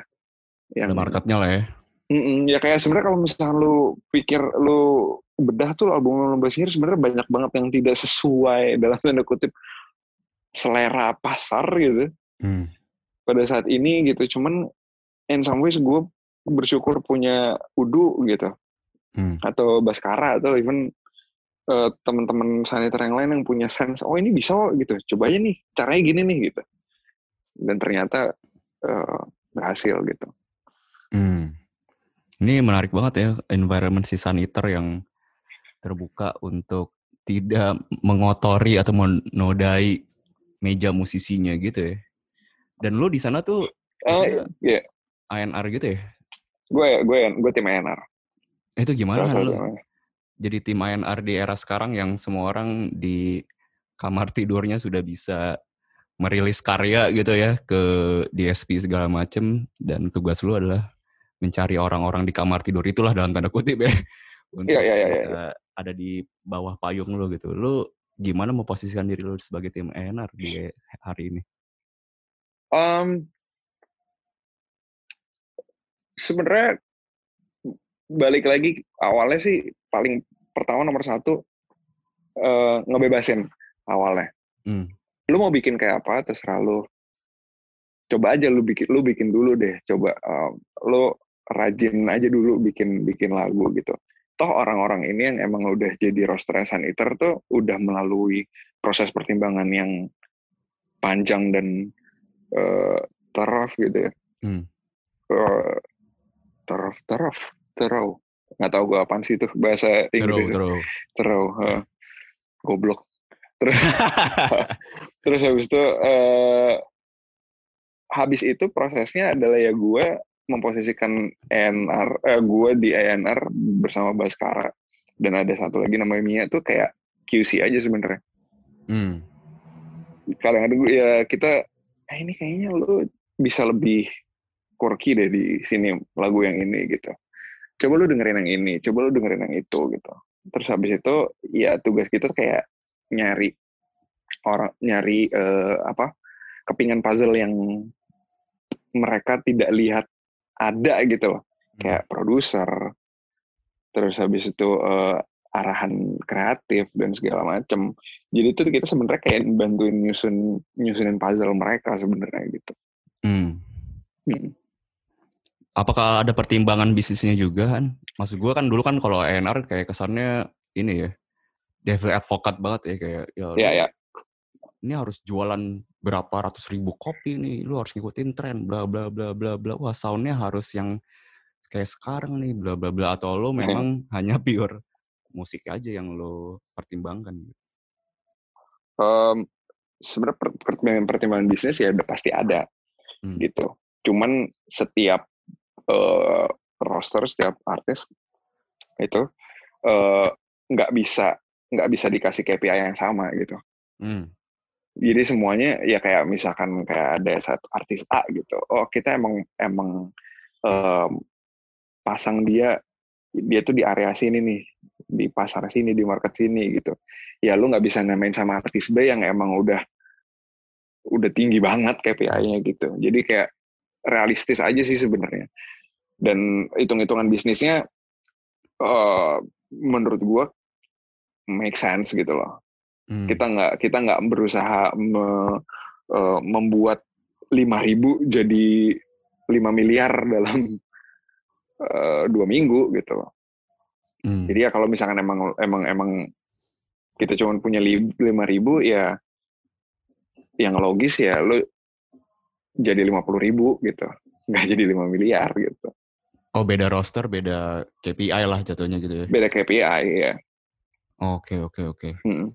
C: yang
B: Ada marketnya lah ya.
C: Mm-mm, ya kayak sebenarnya kalau misalnya lu pikir lu bedah tuh album lomba sihir sebenarnya banyak banget yang tidak sesuai (laughs) dalam tanda kutip selera pasar gitu.
B: Hmm.
C: pada saat ini gitu cuman in some ways gue bersyukur punya Udu gitu
B: Hmm.
C: atau Baskara atau even eh, teman-teman sanitar yang lain yang punya sense oh ini bisa kok gitu coba aja nih caranya gini nih gitu dan ternyata eh, berhasil gitu
B: Hmm. Ini menarik banget ya environment si Saniter yang terbuka untuk tidak mengotori atau menodai meja musisinya gitu ya. Dan lu di sana tuh
C: eh
B: Itu
C: ya
B: ANR gitu ya?
C: Gue gue gue tim ANR
B: Itu gimana Han, lu? Jadi tim ANR di era sekarang yang semua orang di kamar tidurnya sudah bisa merilis karya gitu ya ke DSP segala macem dan tugas lu adalah mencari orang-orang di kamar tidur itulah dalam tanda kutip ya (laughs) untuk
C: Iya, iya, iya, iya.
B: bisa ada di bawah payung lu gitu. Lu gimana memposisikan diri lu sebagai tim ANR di hari ini?
C: Um, sebenarnya balik lagi awalnya sih paling pertama nomor satu eh, ngebebasin awalnya.
B: Hmm.
C: Lu mau bikin kayak apa terserah lu. Coba aja lu bikin lu bikin dulu deh. Coba um, lu rajin aja dulu bikin bikin lagu gitu. Toh orang-orang ini yang emang udah jadi roster Saniter tuh udah melalui proses pertimbangan yang panjang dan eh tough gitu ya.
B: Hmm.
C: Eh, tough, tough, terau. Nggak tahu gue apaan sih itu bahasa Inggris.
B: terus.
C: Terau. eh. Goblok. (laughs) Terus, terus habis itu eh, habis itu prosesnya adalah ya gue memposisikan ANR, eh, gue di ANR bersama Baskara dan ada satu lagi namanya Mia tuh kayak QC aja sebenarnya.
B: Hmm.
C: Kadang-kadang ya kita, eh ini kayaknya lu bisa lebih quirky deh di sini lagu yang ini gitu. Coba lu dengerin yang ini, coba lu dengerin yang itu gitu. Terus habis itu ya tugas kita kayak nyari orang nyari eh, apa kepingan puzzle yang mereka tidak lihat ada gitu loh kayak produser terus habis itu eh, arahan kreatif dan segala macem jadi itu kita sebenarnya kayak bantuin nyusun nyusunin puzzle mereka sebenarnya gitu
B: Hmm.
C: Hmm.
B: Apakah ada pertimbangan bisnisnya juga kan? Maksud gue kan dulu kan kalau ANR kayak kesannya ini ya, devil advocate banget ya kayak ya,
C: ya ya
B: ini harus jualan berapa ratus ribu kopi nih, lu harus ngikutin tren, bla bla bla bla bla. Wah soundnya harus yang kayak sekarang nih, bla bla bla. Atau lo memang hanya (laughs) pure musik aja yang lo pertimbangkan. gitu?
C: Em, sebenarnya per- pertimbangan pertimbangan bisnis ya udah pasti ada
B: Hmm.
C: gitu cuman setiap eh, roster setiap artis itu eh, nggak bisa nggak bisa dikasih KPI yang sama gitu.
B: Hmm.
C: jadi semuanya ya kayak misalkan kayak ada satu artis A gitu. Oh kita emang emang em, pasang dia dia tuh di area sini nih di pasar sini di market sini gitu. Ya lu nggak bisa namain sama artis B yang emang udah udah tinggi banget KPI-nya gitu. Jadi kayak realistis aja sih sebenarnya dan hitung-hitungan bisnisnya eh, menurut gua make sense gitu loh
B: Hmm.
C: kita nggak kita nggak berusaha me- eh, membuat 5000 jadi 5 miliar (laughs) dalam eh, dua minggu gitu loh.
B: Hmm.
C: Jadi ya kalau misalkan emang emang emang kita cuma punya lima ribu ya yang logis ya lu jadi lima puluh ribu gitu (laughs) nggak jadi 5 miliar gitu
B: Oh beda roster, beda KPI lah jatuhnya gitu ya.
C: beda KPI ya
B: Oke oke oke.
C: Hmm.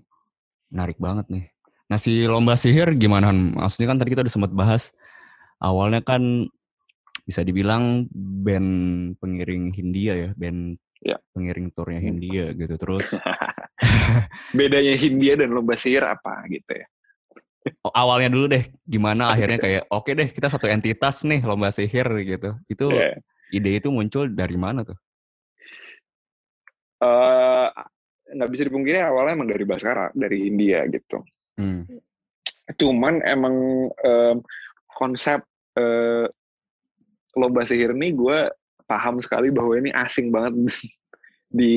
B: Menarik banget nih. Nah si lomba sihir gimana? Maksudnya kan tadi kita udah sempat bahas. Awalnya kan bisa dibilang band pengiring Hindia ya, band
C: Ya.
B: pengiring turnya
C: Hmm.
B: Hindia gitu. Terus (laughs)
C: bedanya Hindia dan lomba sihir apa gitu ya
B: oh, awalnya dulu deh, gimana akhirnya kayak oke deh kita satu entitas nih lomba sihir gitu. Itu
C: Ya.
B: Ide itu muncul dari mana tuh?
C: Nggak bisa dipungkiri awalnya emang dari Baskara dari India gitu
B: Hmm.
C: cuman emang em, konsep eh, lomba sihir ini gue paham sekali bahwa ini asing banget (laughs) di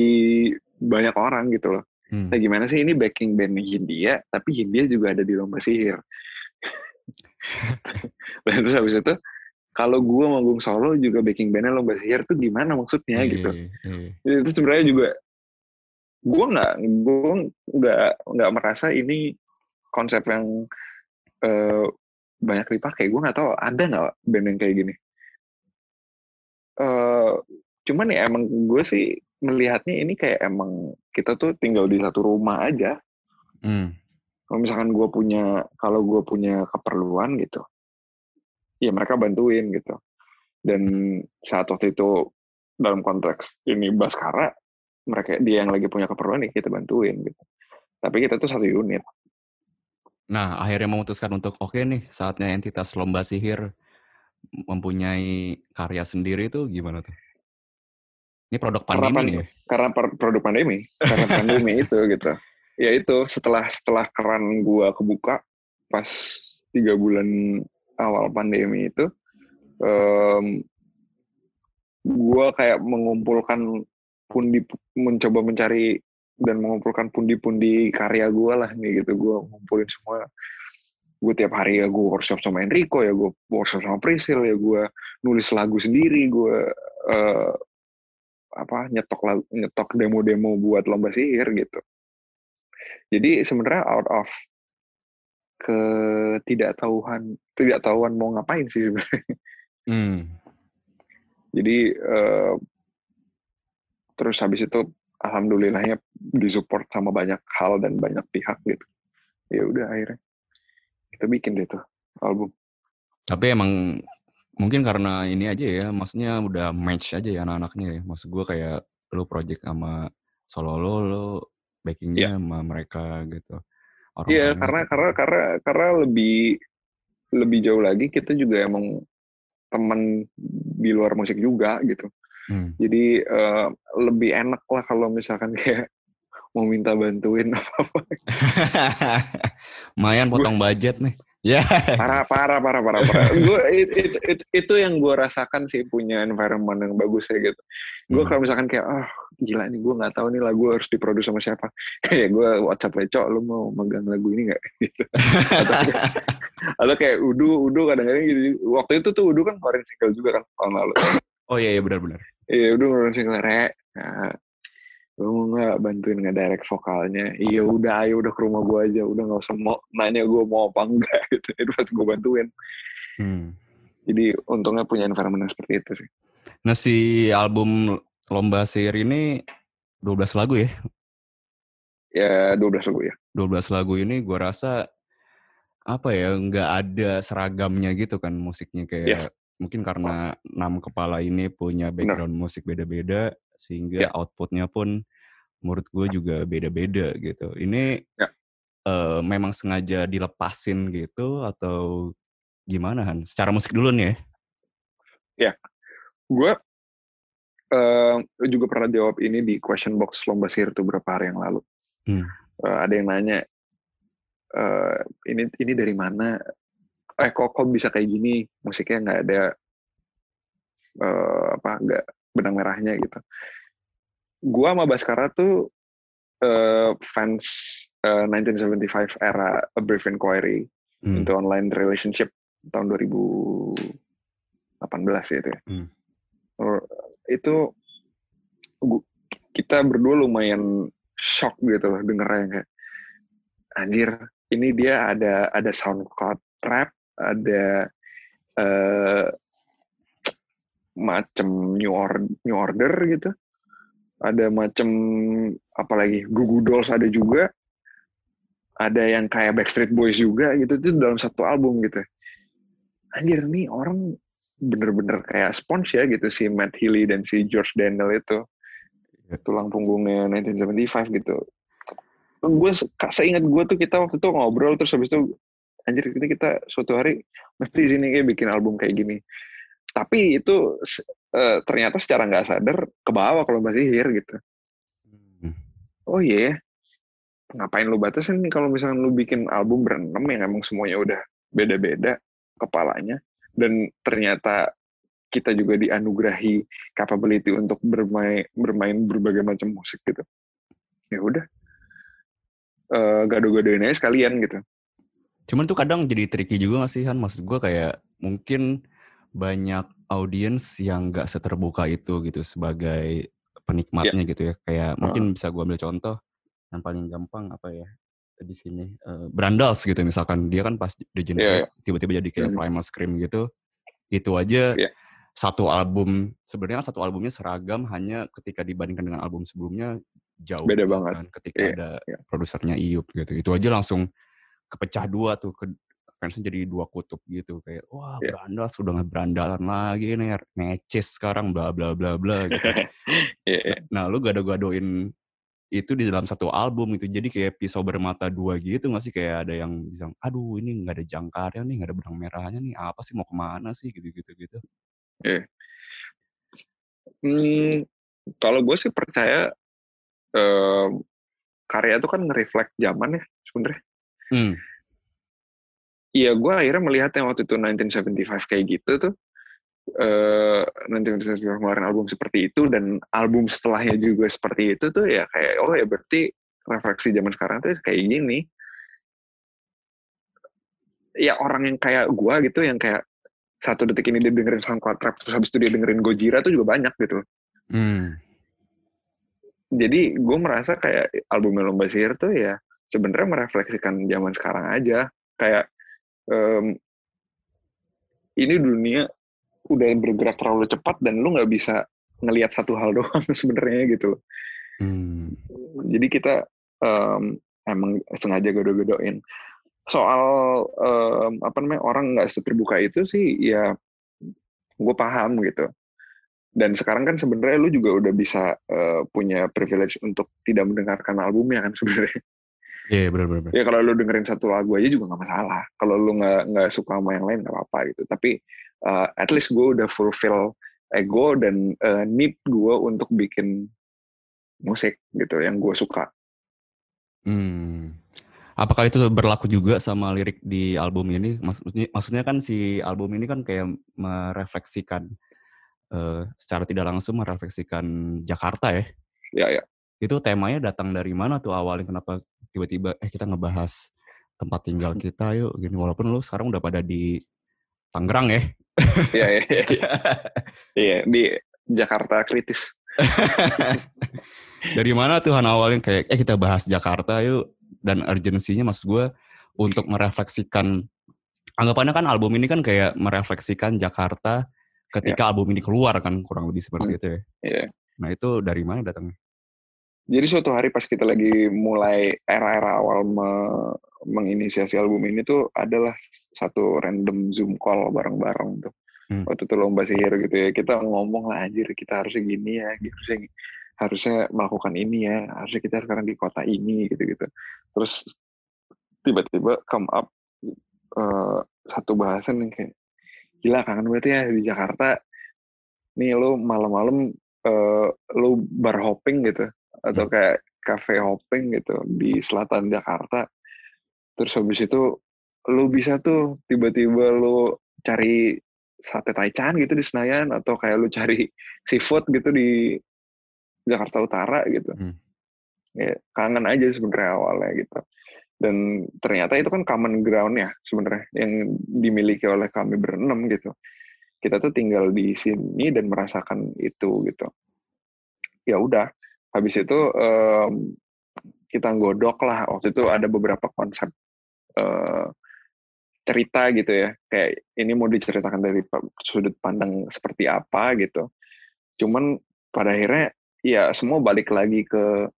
C: banyak orang gitu loh
B: Hmm.
C: nah gimana sih ini backing band Hindia tapi Hindia juga ada di lomba sihir dan (laughs) terus habis itu kalau gue manggung solo juga backing bandnya lomba sihir tuh gimana maksudnya
B: Iya,
C: gitu
B: iya.
C: itu sebenarnya juga gue nggak gue nggak nggak merasa ini konsep yang eh, banyak dipakai gue nggak tahu ada nggak band yang kayak gini eh cuman ya emang gue sih melihatnya ini kayak emang kita tuh tinggal di satu rumah aja
B: Hmm.
C: kalau misalkan gue punya kalau gue punya keperluan gitu ya mereka bantuin gitu. Dan saat waktu itu dalam konteks ini Baskara mereka dia yang lagi punya keperluan ya kita bantuin gitu. Tapi kita tuh satu unit.
B: Nah, akhirnya memutuskan untuk oke nih, saatnya entitas lomba sihir mempunyai karya sendiri itu gimana tuh? Ini produk
C: Karena
B: pandemi
C: pan-
B: nih ya?
C: karena produk pandemi. Karena pandemi (laughs) itu gitu. Ya itu setelah setelah keran gua kebuka pas tiga bulan awal pandemi itu em, gua kayak mengumpulkan pundi mencoba mencari dan mengumpulkan pundi-pundi karya gua lah nih gitu gua ngumpulin semua gue tiap hari ya gue workshop sama Enrico ya gue workshop sama Priscil ya gue nulis lagu sendiri gue eh, apa nyetok lagu, nyetok demo-demo buat lomba sihir gitu. Jadi sebenarnya out of ketidaktahuan tidaktahuan mau ngapain sih sebenarnya.
B: Hmm.
C: Jadi eh, terus habis itu alhamdulillahnya disupport sama banyak hal dan banyak pihak gitu. Ya udah akhirnya kita bikin deh tuh album.
B: Tapi emang mungkin karena ini aja ya, maksudnya udah match aja ya anak-anaknya ya. Maksud gue kayak lu project sama solo lo, lo backingnya sama mereka gitu.
C: Iya
B: Orang-orangnya
C: karena
B: gitu.
C: karena karena karena lebih lebih jauh lagi kita juga emang teman di luar musik juga gitu.
B: Hmm.
C: Jadi eh, lebih enak lah kalau misalkan (laughs) kayak mau minta bantuin apa-apa. (laughs)
B: Lumayan potong budget nih. (laughs) Ya.
C: Parah, parah, parah, parah, parah. Gue it, it, it- itu yang gue rasakan sih punya environment yang bagus ya gitu. Gue
B: Hmm.
C: kalau misalkan kayak, ah gila nih gue nggak tahu nih lagu harus diproduksi sama siapa. (laughs) Kayak gue WhatsApp Leco, lu mau megang lagu ini nggak? (laughs) Gitu. Atau, (laughs) atau kayak Udu, Udu kadang-kadang gitu. Waktu itu tuh Udu kan ngeluarin single juga kan tahun lalu. (coughs)
B: Oh iya, iya benar-benar.
C: Iya udah ngeluarin single Re. Nah, lu mau nggak bantuin ngedirect vokalnya? Iya udah, ayo udah ke rumah gue aja. Udah nggak usah mau nanya gue mau apa enggak gitu. Itu pas gue bantuin.
B: Hmm.
C: Jadi untungnya punya environment seperti itu sih.
B: Nah si album Lomba Sihir ini 12 lagu ya?
C: Ya 12 lagu ya.
B: 12 lagu ini gue rasa apa ya nggak ada seragamnya gitu kan musiknya kayak
C: Yes.
B: mungkin karena enam kepala ini punya background musik beda-beda sehingga
C: Ya.
B: outputnya pun menurut gue juga beda-beda gitu. Ini
C: Ya.
B: eh, memang sengaja dilepasin gitu atau gimana Han? Secara musik dulu nih ya?
C: Gue eh, juga pernah jawab ini di question box lomba sihir tuh berapa hari yang lalu.
B: Hmm.
C: Eh, ada yang nanya, eh, ini ini dari mana? Eh kok kok bisa kayak gini? Musiknya nggak ada eh, apa nggak benang merahnya gitu. Gua sama Baskara tuh eh, fans eh, 1975 era A Brief Inquiry
B: Hmm.
C: into online relationship tahun 2018 gitu ya.
B: Hmm.
C: Itu gu- kita berdua lumayan shock gitu loh dengernya kayak anjir ini dia ada ada SoundCloud rap, ada eh macem new order, new order gitu. Ada macem apalagi Goo Goo Dolls ada juga. Ada yang kayak Backstreet Boys juga gitu itu dalam satu album gitu. Anjir nih orang bener-bener kayak sponge ya gitu si Matt Healy dan si George Daniel itu
B: Iya.
C: tulang punggungnya 1975 gitu gue seingat gue tuh kita waktu itu ngobrol terus habis itu anjir ini kita suatu hari mesti sini kayak bikin album kayak gini tapi itu eh, ternyata secara nggak sadar ke bawah kalau masih sihir gitu
B: Hmm.
C: oh iya ya. ngapain lu batasin kalau misalnya lu bikin album berenam yang emang semuanya udah beda-beda kepalanya dan ternyata kita juga dianugerahi capability untuk bermain bermain berbagai macam musik gitu ya udah Eh, gado-gadoin aja sekalian gitu
B: Cuman tuh kadang jadi tricky juga gak sih Han? Maksud gue kayak mungkin banyak audiens yang gak seterbuka itu gitu sebagai penikmatnya yeah. gitu ya. Kayak uh. mungkin bisa gue ambil contoh yang paling gampang apa ya di sini uh, Brandals gitu misalkan dia kan pas di yeah, yeah. tiba-tiba jadi kayak mm. Primal Scream gitu itu aja yeah. satu album sebenarnya satu albumnya seragam hanya ketika dibandingkan dengan album sebelumnya jauh
C: beda banget kan
B: ketika yeah, ada yeah. produsernya Iup gitu itu aja langsung kepecah dua tuh ke fansnya jadi dua kutub gitu kayak wah yeah. berandal sudah nggak berandalan lagi nih neces sekarang bla bla bla bla gitu. (laughs) yeah, yeah. Nah, lu gado-gadoin itu di dalam satu album itu jadi kayak pisau bermata dua gitu nggak sih kayak ada yang bilang aduh ini nggak ada jangkarnya nih nggak ada benang merahnya nih apa sih mau ke mana sih gitu gitu gitu.
C: Yeah. Hmm, kalau gue sih percaya uh, karya itu kan nge-reflect zaman ya sebenarnya. Hmm. Iya, gue akhirnya melihat yang waktu itu 1975 kayak gitu tuh, uh, nanti kemarin album seperti itu dan album setelahnya juga seperti itu tuh ya kayak oh ya berarti refleksi zaman sekarang tuh kayak gini. Ya orang yang kayak gue gitu yang kayak satu detik ini dia dengerin SoundCloud Rap terus habis itu dia dengerin Gojira tuh juga banyak gitu. Hmm. Jadi gue merasa kayak album Lomba Sihir tuh ya sebenarnya merefleksikan zaman sekarang aja. Kayak um, ini dunia udah bergerak terlalu cepat dan lu nggak bisa ngelihat satu hal (laughs) doang sebenarnya gitu. Hmm. Jadi kita um, emang sengaja godo-godoin. Soal um, apa namanya orang nggak seterbuka itu sih ya gue paham gitu. Dan sekarang kan sebenarnya lu juga udah bisa uh, punya privilege untuk tidak mendengarkan albumnya kan sebenarnya.
B: Iya yeah, benar-benar.
C: Ya kalau lu dengerin satu lagu aja juga nggak masalah. Kalau lu nggak nggak suka sama yang lain nggak apa-apa gitu. Tapi uh, at least gue udah fulfill ego dan uh, need gue untuk bikin musik gitu yang gue suka.
B: Hmm. Apakah itu berlaku juga sama lirik di album ini? Maksudnya, maksudnya kan si album ini kan kayak merefleksikan uh, secara tidak langsung merefleksikan Jakarta ya?
C: Ya ya.
B: Itu temanya datang dari mana tuh awalnya? Kenapa tiba-tiba eh kita ngebahas tempat tinggal hmm. kita yuk gini walaupun lu sekarang udah pada di Tangerang ya.
C: Iya iya. Iya, (laughs) iya di Jakarta kritis. (laughs)
B: Dari mana tuh Han awalnya kayak eh kita bahas Jakarta yuk dan urgensinya maksud gue untuk merefleksikan anggapannya kan album ini kan kayak merefleksikan Jakarta ketika yeah. album ini keluar kan kurang lebih seperti hmm. itu ya.
C: Yeah.
B: Nah itu dari mana datangnya?
C: Jadi suatu hari pas kita lagi mulai era-era awal me menginisiasi album ini tuh adalah satu random Zoom call bareng-bareng tuh. Hmm. Waktu itu lomba sihir gitu ya. Kita ngomong lah anjir kita harusnya gini ya, harusnya harusnya melakukan ini ya, harusnya kita sekarang di kota ini gitu-gitu. Terus tiba-tiba come up uh, satu bahasan yang kayak gila kangen banget ya di Jakarta. Nih lo malam-malam uh, lo bar hopping gitu atau hmm. kayak cafe hopping gitu di selatan Jakarta. Terus habis itu lu bisa tuh tiba-tiba lu cari sate taichan gitu di Senayan atau kayak lu cari (laughs) seafood gitu di Jakarta Utara gitu. Hmm. Ya, kangen aja sebenarnya awalnya gitu. Dan ternyata itu kan common ground ya sebenarnya yang dimiliki oleh kami berenam gitu. Kita tuh tinggal di sini dan merasakan itu gitu. Ya udah, habis itu um, kita godok lah. Waktu itu ada beberapa konsep uh, cerita gitu ya. Kayak ini mau diceritakan dari sudut pandang seperti apa gitu. Cuman pada akhirnya ya semua balik lagi ke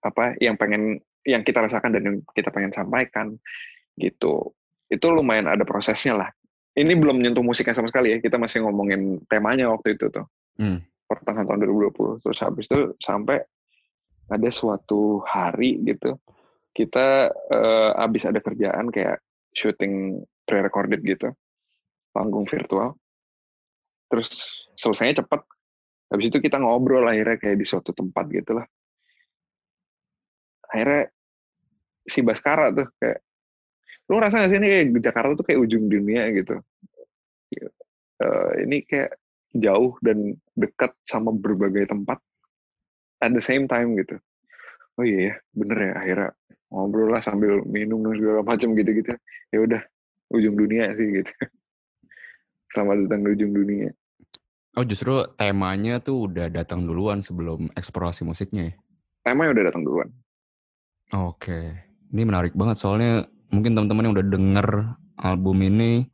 C: apa yang pengen yang kita rasakan dan yang kita pengen sampaikan gitu. Itu lumayan ada prosesnya lah. Ini belum menyentuh musiknya sama sekali ya. Kita masih ngomongin temanya waktu itu tuh. Hmm pertengahan tahun 2020 terus habis itu sampai ada suatu hari gitu kita uh, habis ada kerjaan kayak syuting pre-recorded gitu panggung virtual. Terus selesainya cepet. Habis itu kita ngobrol akhirnya kayak di suatu tempat gitu lah. Akhirnya si Baskara tuh kayak lu ngerasa gak sih ini kayak Jakarta tuh kayak ujung dunia gitu? Uh, ini kayak jauh dan dekat sama berbagai tempat at the same time gitu. Oh iya ya, bener ya akhirnya ngobrol lah sambil minum dan segala macam gitu-gitu. Ya udah ujung dunia sih gitu. (laughs) Selamat datang di ujung dunia.
B: Oh justru temanya tuh udah datang duluan sebelum eksplorasi musiknya ya?
C: temanya udah datang duluan.
B: Oke, ini menarik banget soalnya mungkin teman-teman yang udah denger album ini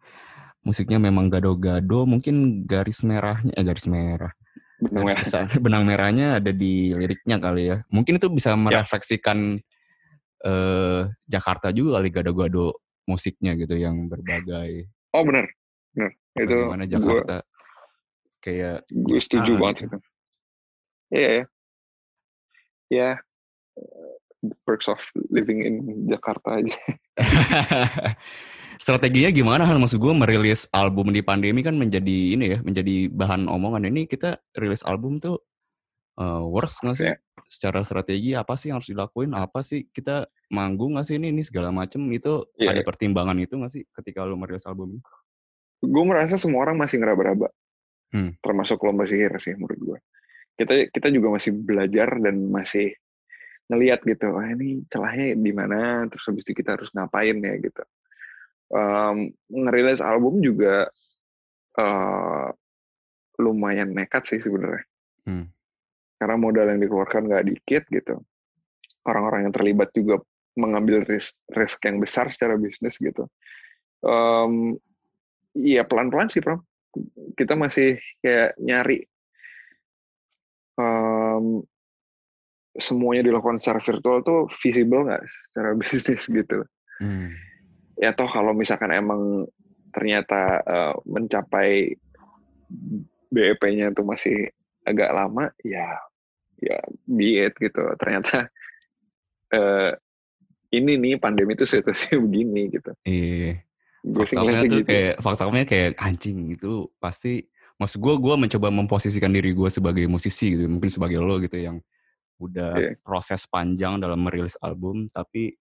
B: musiknya memang gado-gado, mungkin garis merahnya eh garis merah.
C: benang merah
B: benang merahnya ada di liriknya kali ya. Mungkin itu
C: Ya.
B: bisa merefleksikan eh Jakarta juga kali gado-gado musiknya gitu yang berbagai
C: oh benar benar itu
B: bagaimana Jakarta kayak
C: gue setuju
B: Ah,
C: banget
B: gitu.
C: itu iya ya ya the perks of living in Jakarta aja (laughs)
B: Strateginya gimana Han? Maksud gue merilis album di pandemi kan menjadi ini ya, menjadi bahan omongan. Ini kita rilis album tuh eh, works nggak sih?
C: Iya.
B: Secara strategi apa sih yang harus dilakuin? Apa sih kita manggung nggak sih ini, ini segala macem itu
C: Iya.
B: ada pertimbangan itu nggak sih ketika lu merilis album ini?
C: gue merasa semua orang masih ngeraba-raba
B: Hmm.
C: termasuk lomba sihir sih menurut gue kita kita juga masih belajar dan masih ngelihat gitu wah ini celahnya di mana terus habis itu kita harus ngapain ya gitu Em, ngerilis album juga eh, lumayan nekat sih sebenarnya.
B: Hmm.
C: karena modal yang dikeluarkan nggak dikit gitu. Orang-orang yang terlibat juga mengambil risk risk yang besar secara bisnis gitu. Em, iya pelan-pelan sih Pram kita masih kayak nyari em, semuanya dilakukan secara virtual tuh visible nggak secara (laughs) bisnis gitu.
B: Hmm.
C: Ya toh kalau misalkan emang ternyata eh, mencapai BEP-nya tuh masih agak lama ya ya it gitu ternyata (laughs) eh, ini nih pandemi itu situasinya (laughs) begini gitu
B: Iya. Faktornya tuh
C: gitu
B: kayak faktornya kayak anjing gitu pasti maksud gue gue mencoba memposisikan diri gue sebagai musisi gitu mungkin sebagai lo gitu yang udah
C: Iya.
B: proses panjang dalam merilis album tapi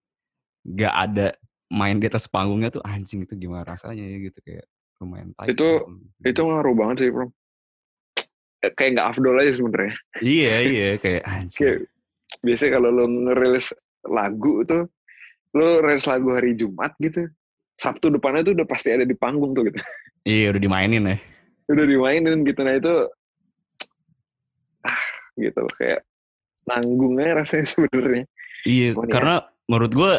B: gak ada main di atas panggungnya tuh anjing itu gimana rasanya ya? Gitu kayak lumayan tai
C: Itu-
B: sih.
C: itu ngaruh banget sih bro. Kayak nggak afdol aja sebenarnya
B: iya (laughs) iya kayak anjing.
C: Kayak biasanya kalau lo ngerilis lagu tuh lo rilis lagu hari Jumat gitu Sabtu depannya tuh udah pasti ada di panggung tuh gitu.
B: Iya udah dimainin ya.
C: Udah dimainin gitu nah itu (tsk) ah gitu kayak nanggungnya rasanya (laughs) sebenarnya
B: Iya,
C: Cuman ya-
B: karena menurut gue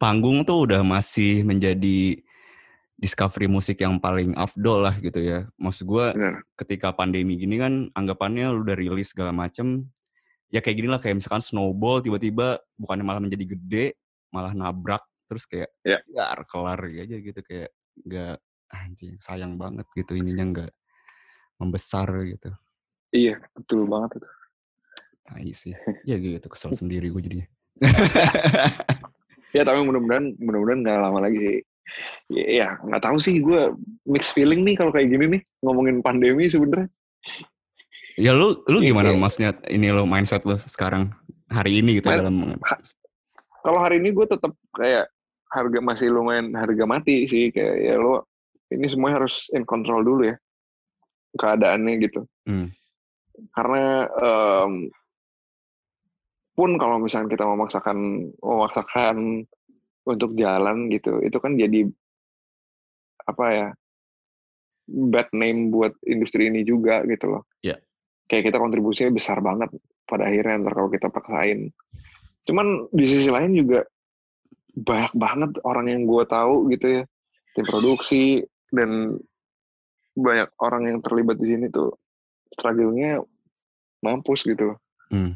B: panggung tuh udah masih menjadi discovery musik yang paling afdol lah gitu ya. Maksud gue ketika pandemi gini kan anggapannya lu udah rilis segala macem. Ya kayak gini lah kayak misalkan snowball tiba-tiba bukannya malah menjadi gede, malah nabrak terus kayak
C: Ya.
B: kelar kelar aja gitu kayak nggak anjing sayang banget gitu ininya nggak membesar gitu.
C: iya betul banget itu
B: Nah, iya sih. Ya gitu kesel sendiri gue jadinya. (laughs)
C: ya tapi mudah-mudahan mudah-mudahan nggak lama lagi sih. Ya, ya nggak tahu sih gue mixed feeling nih kalau kayak gini nih ngomongin pandemi sebenarnya
B: Ya lu lu
C: Iya,
B: gimana
C: kayak-
B: maksudnya ini lo mindset lu sekarang hari ini gitu
C: Main-
B: dalam
C: kalau hari ini gue tetap kayak harga masih lumayan harga mati sih kayak ya lo ini semuanya harus in control dulu ya keadaannya gitu.
B: Hmm.
C: karena em, pun kalau misalnya kita memaksakan memaksakan untuk jalan gitu itu kan jadi apa ya bad name buat industri ini juga gitu loh
B: Iya.
C: kayak kita kontribusinya besar banget pada akhirnya ntar kalau kita paksain cuman di sisi lain juga banyak banget orang yang gue tahu gitu ya tim produksi dan banyak orang yang terlibat di sini tuh struggle-nya mampus gitu loh.
B: Hmm.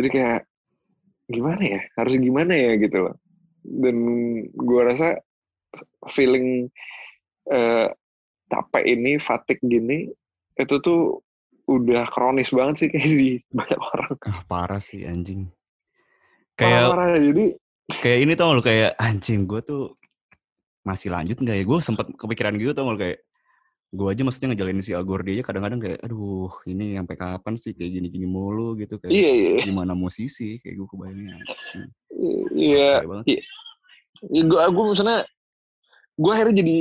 C: Jadi kayak gimana ya? Harus gimana ya gitu loh. Dan gue rasa feeling eh, capek ini, fatigue gini, itu tuh udah kronis banget sih kayak di (laughs) banyak orang.
B: Ah, parah sih anjing. Kayak
C: Parah-parah. Jadi
B: kayak ini tau lu kayak anjing gue tuh masih lanjut nggak ya? Gue sempet kepikiran gitu tau lu kayak gue aja maksudnya ngejalanin si Agordi aja kadang-kadang kayak aduh ini sampai kapan sih kayak gini-gini mulu gitu kayak
C: iya iya
B: gimana musisi kayak gue kebayangnya
C: iya.
B: Capek banget.
C: Ya, gue gue misalnya gue akhirnya jadi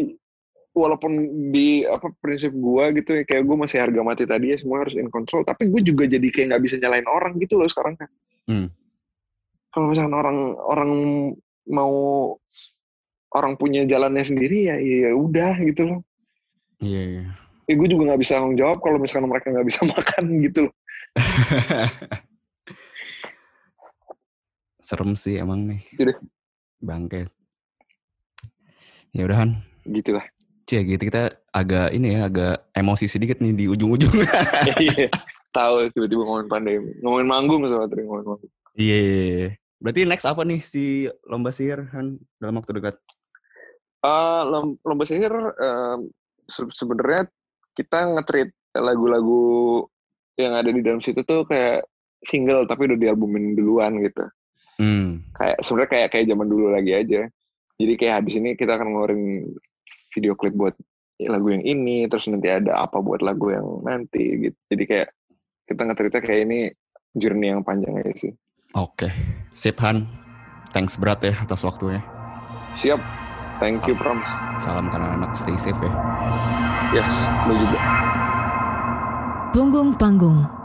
C: walaupun di apa prinsip gue gitu ya kayak gue masih harga mati tadi ya semua harus in control tapi gue juga jadi kayak nggak bisa nyalain orang gitu loh sekarang kan
B: Hmm.
C: kalau misalkan orang orang mau orang punya jalannya sendiri ya ya udah gitu loh
B: Iya, iya.
C: ya gue juga nggak bisa tanggung jawab kalau misalkan mereka nggak bisa (laughs) makan gitu loh
B: Serem sih emang nih.
C: Yaudah.
B: Bangke. Ya udahan.
C: gitu lah
B: Cie gitu kita agak ini ya agak emosi sedikit nih di ujung-ujung. (laughs)
C: Iya. tahu tiba-tiba ngomongin pandemi ngomongin manggung soalnya tadi ngomongin manggung
B: Iya. iya, iya. Berarti next apa nih si lomba sihir Han dalam waktu dekat?
C: Lom- lomba sihir em, se- sebenarnya kita nge-treat lagu-lagu yang ada di dalam situ tuh kayak single tapi udah dialbumin duluan gitu
B: Hmm.
C: kayak sebenarnya kayak kayak zaman dulu lagi aja jadi kayak habis ini kita akan ngeluarin video klip buat lagu yang ini terus nanti ada apa buat lagu yang nanti gitu jadi kayak kita nge-treatnya kayak ini journey yang panjang aja sih
B: Oke. Sip Han. Thanks berat ya atas waktunya.
C: siap thank you Pram.
B: Salam ke anak stay safe ya.
C: yes lu juga.
A: Punggung Panggung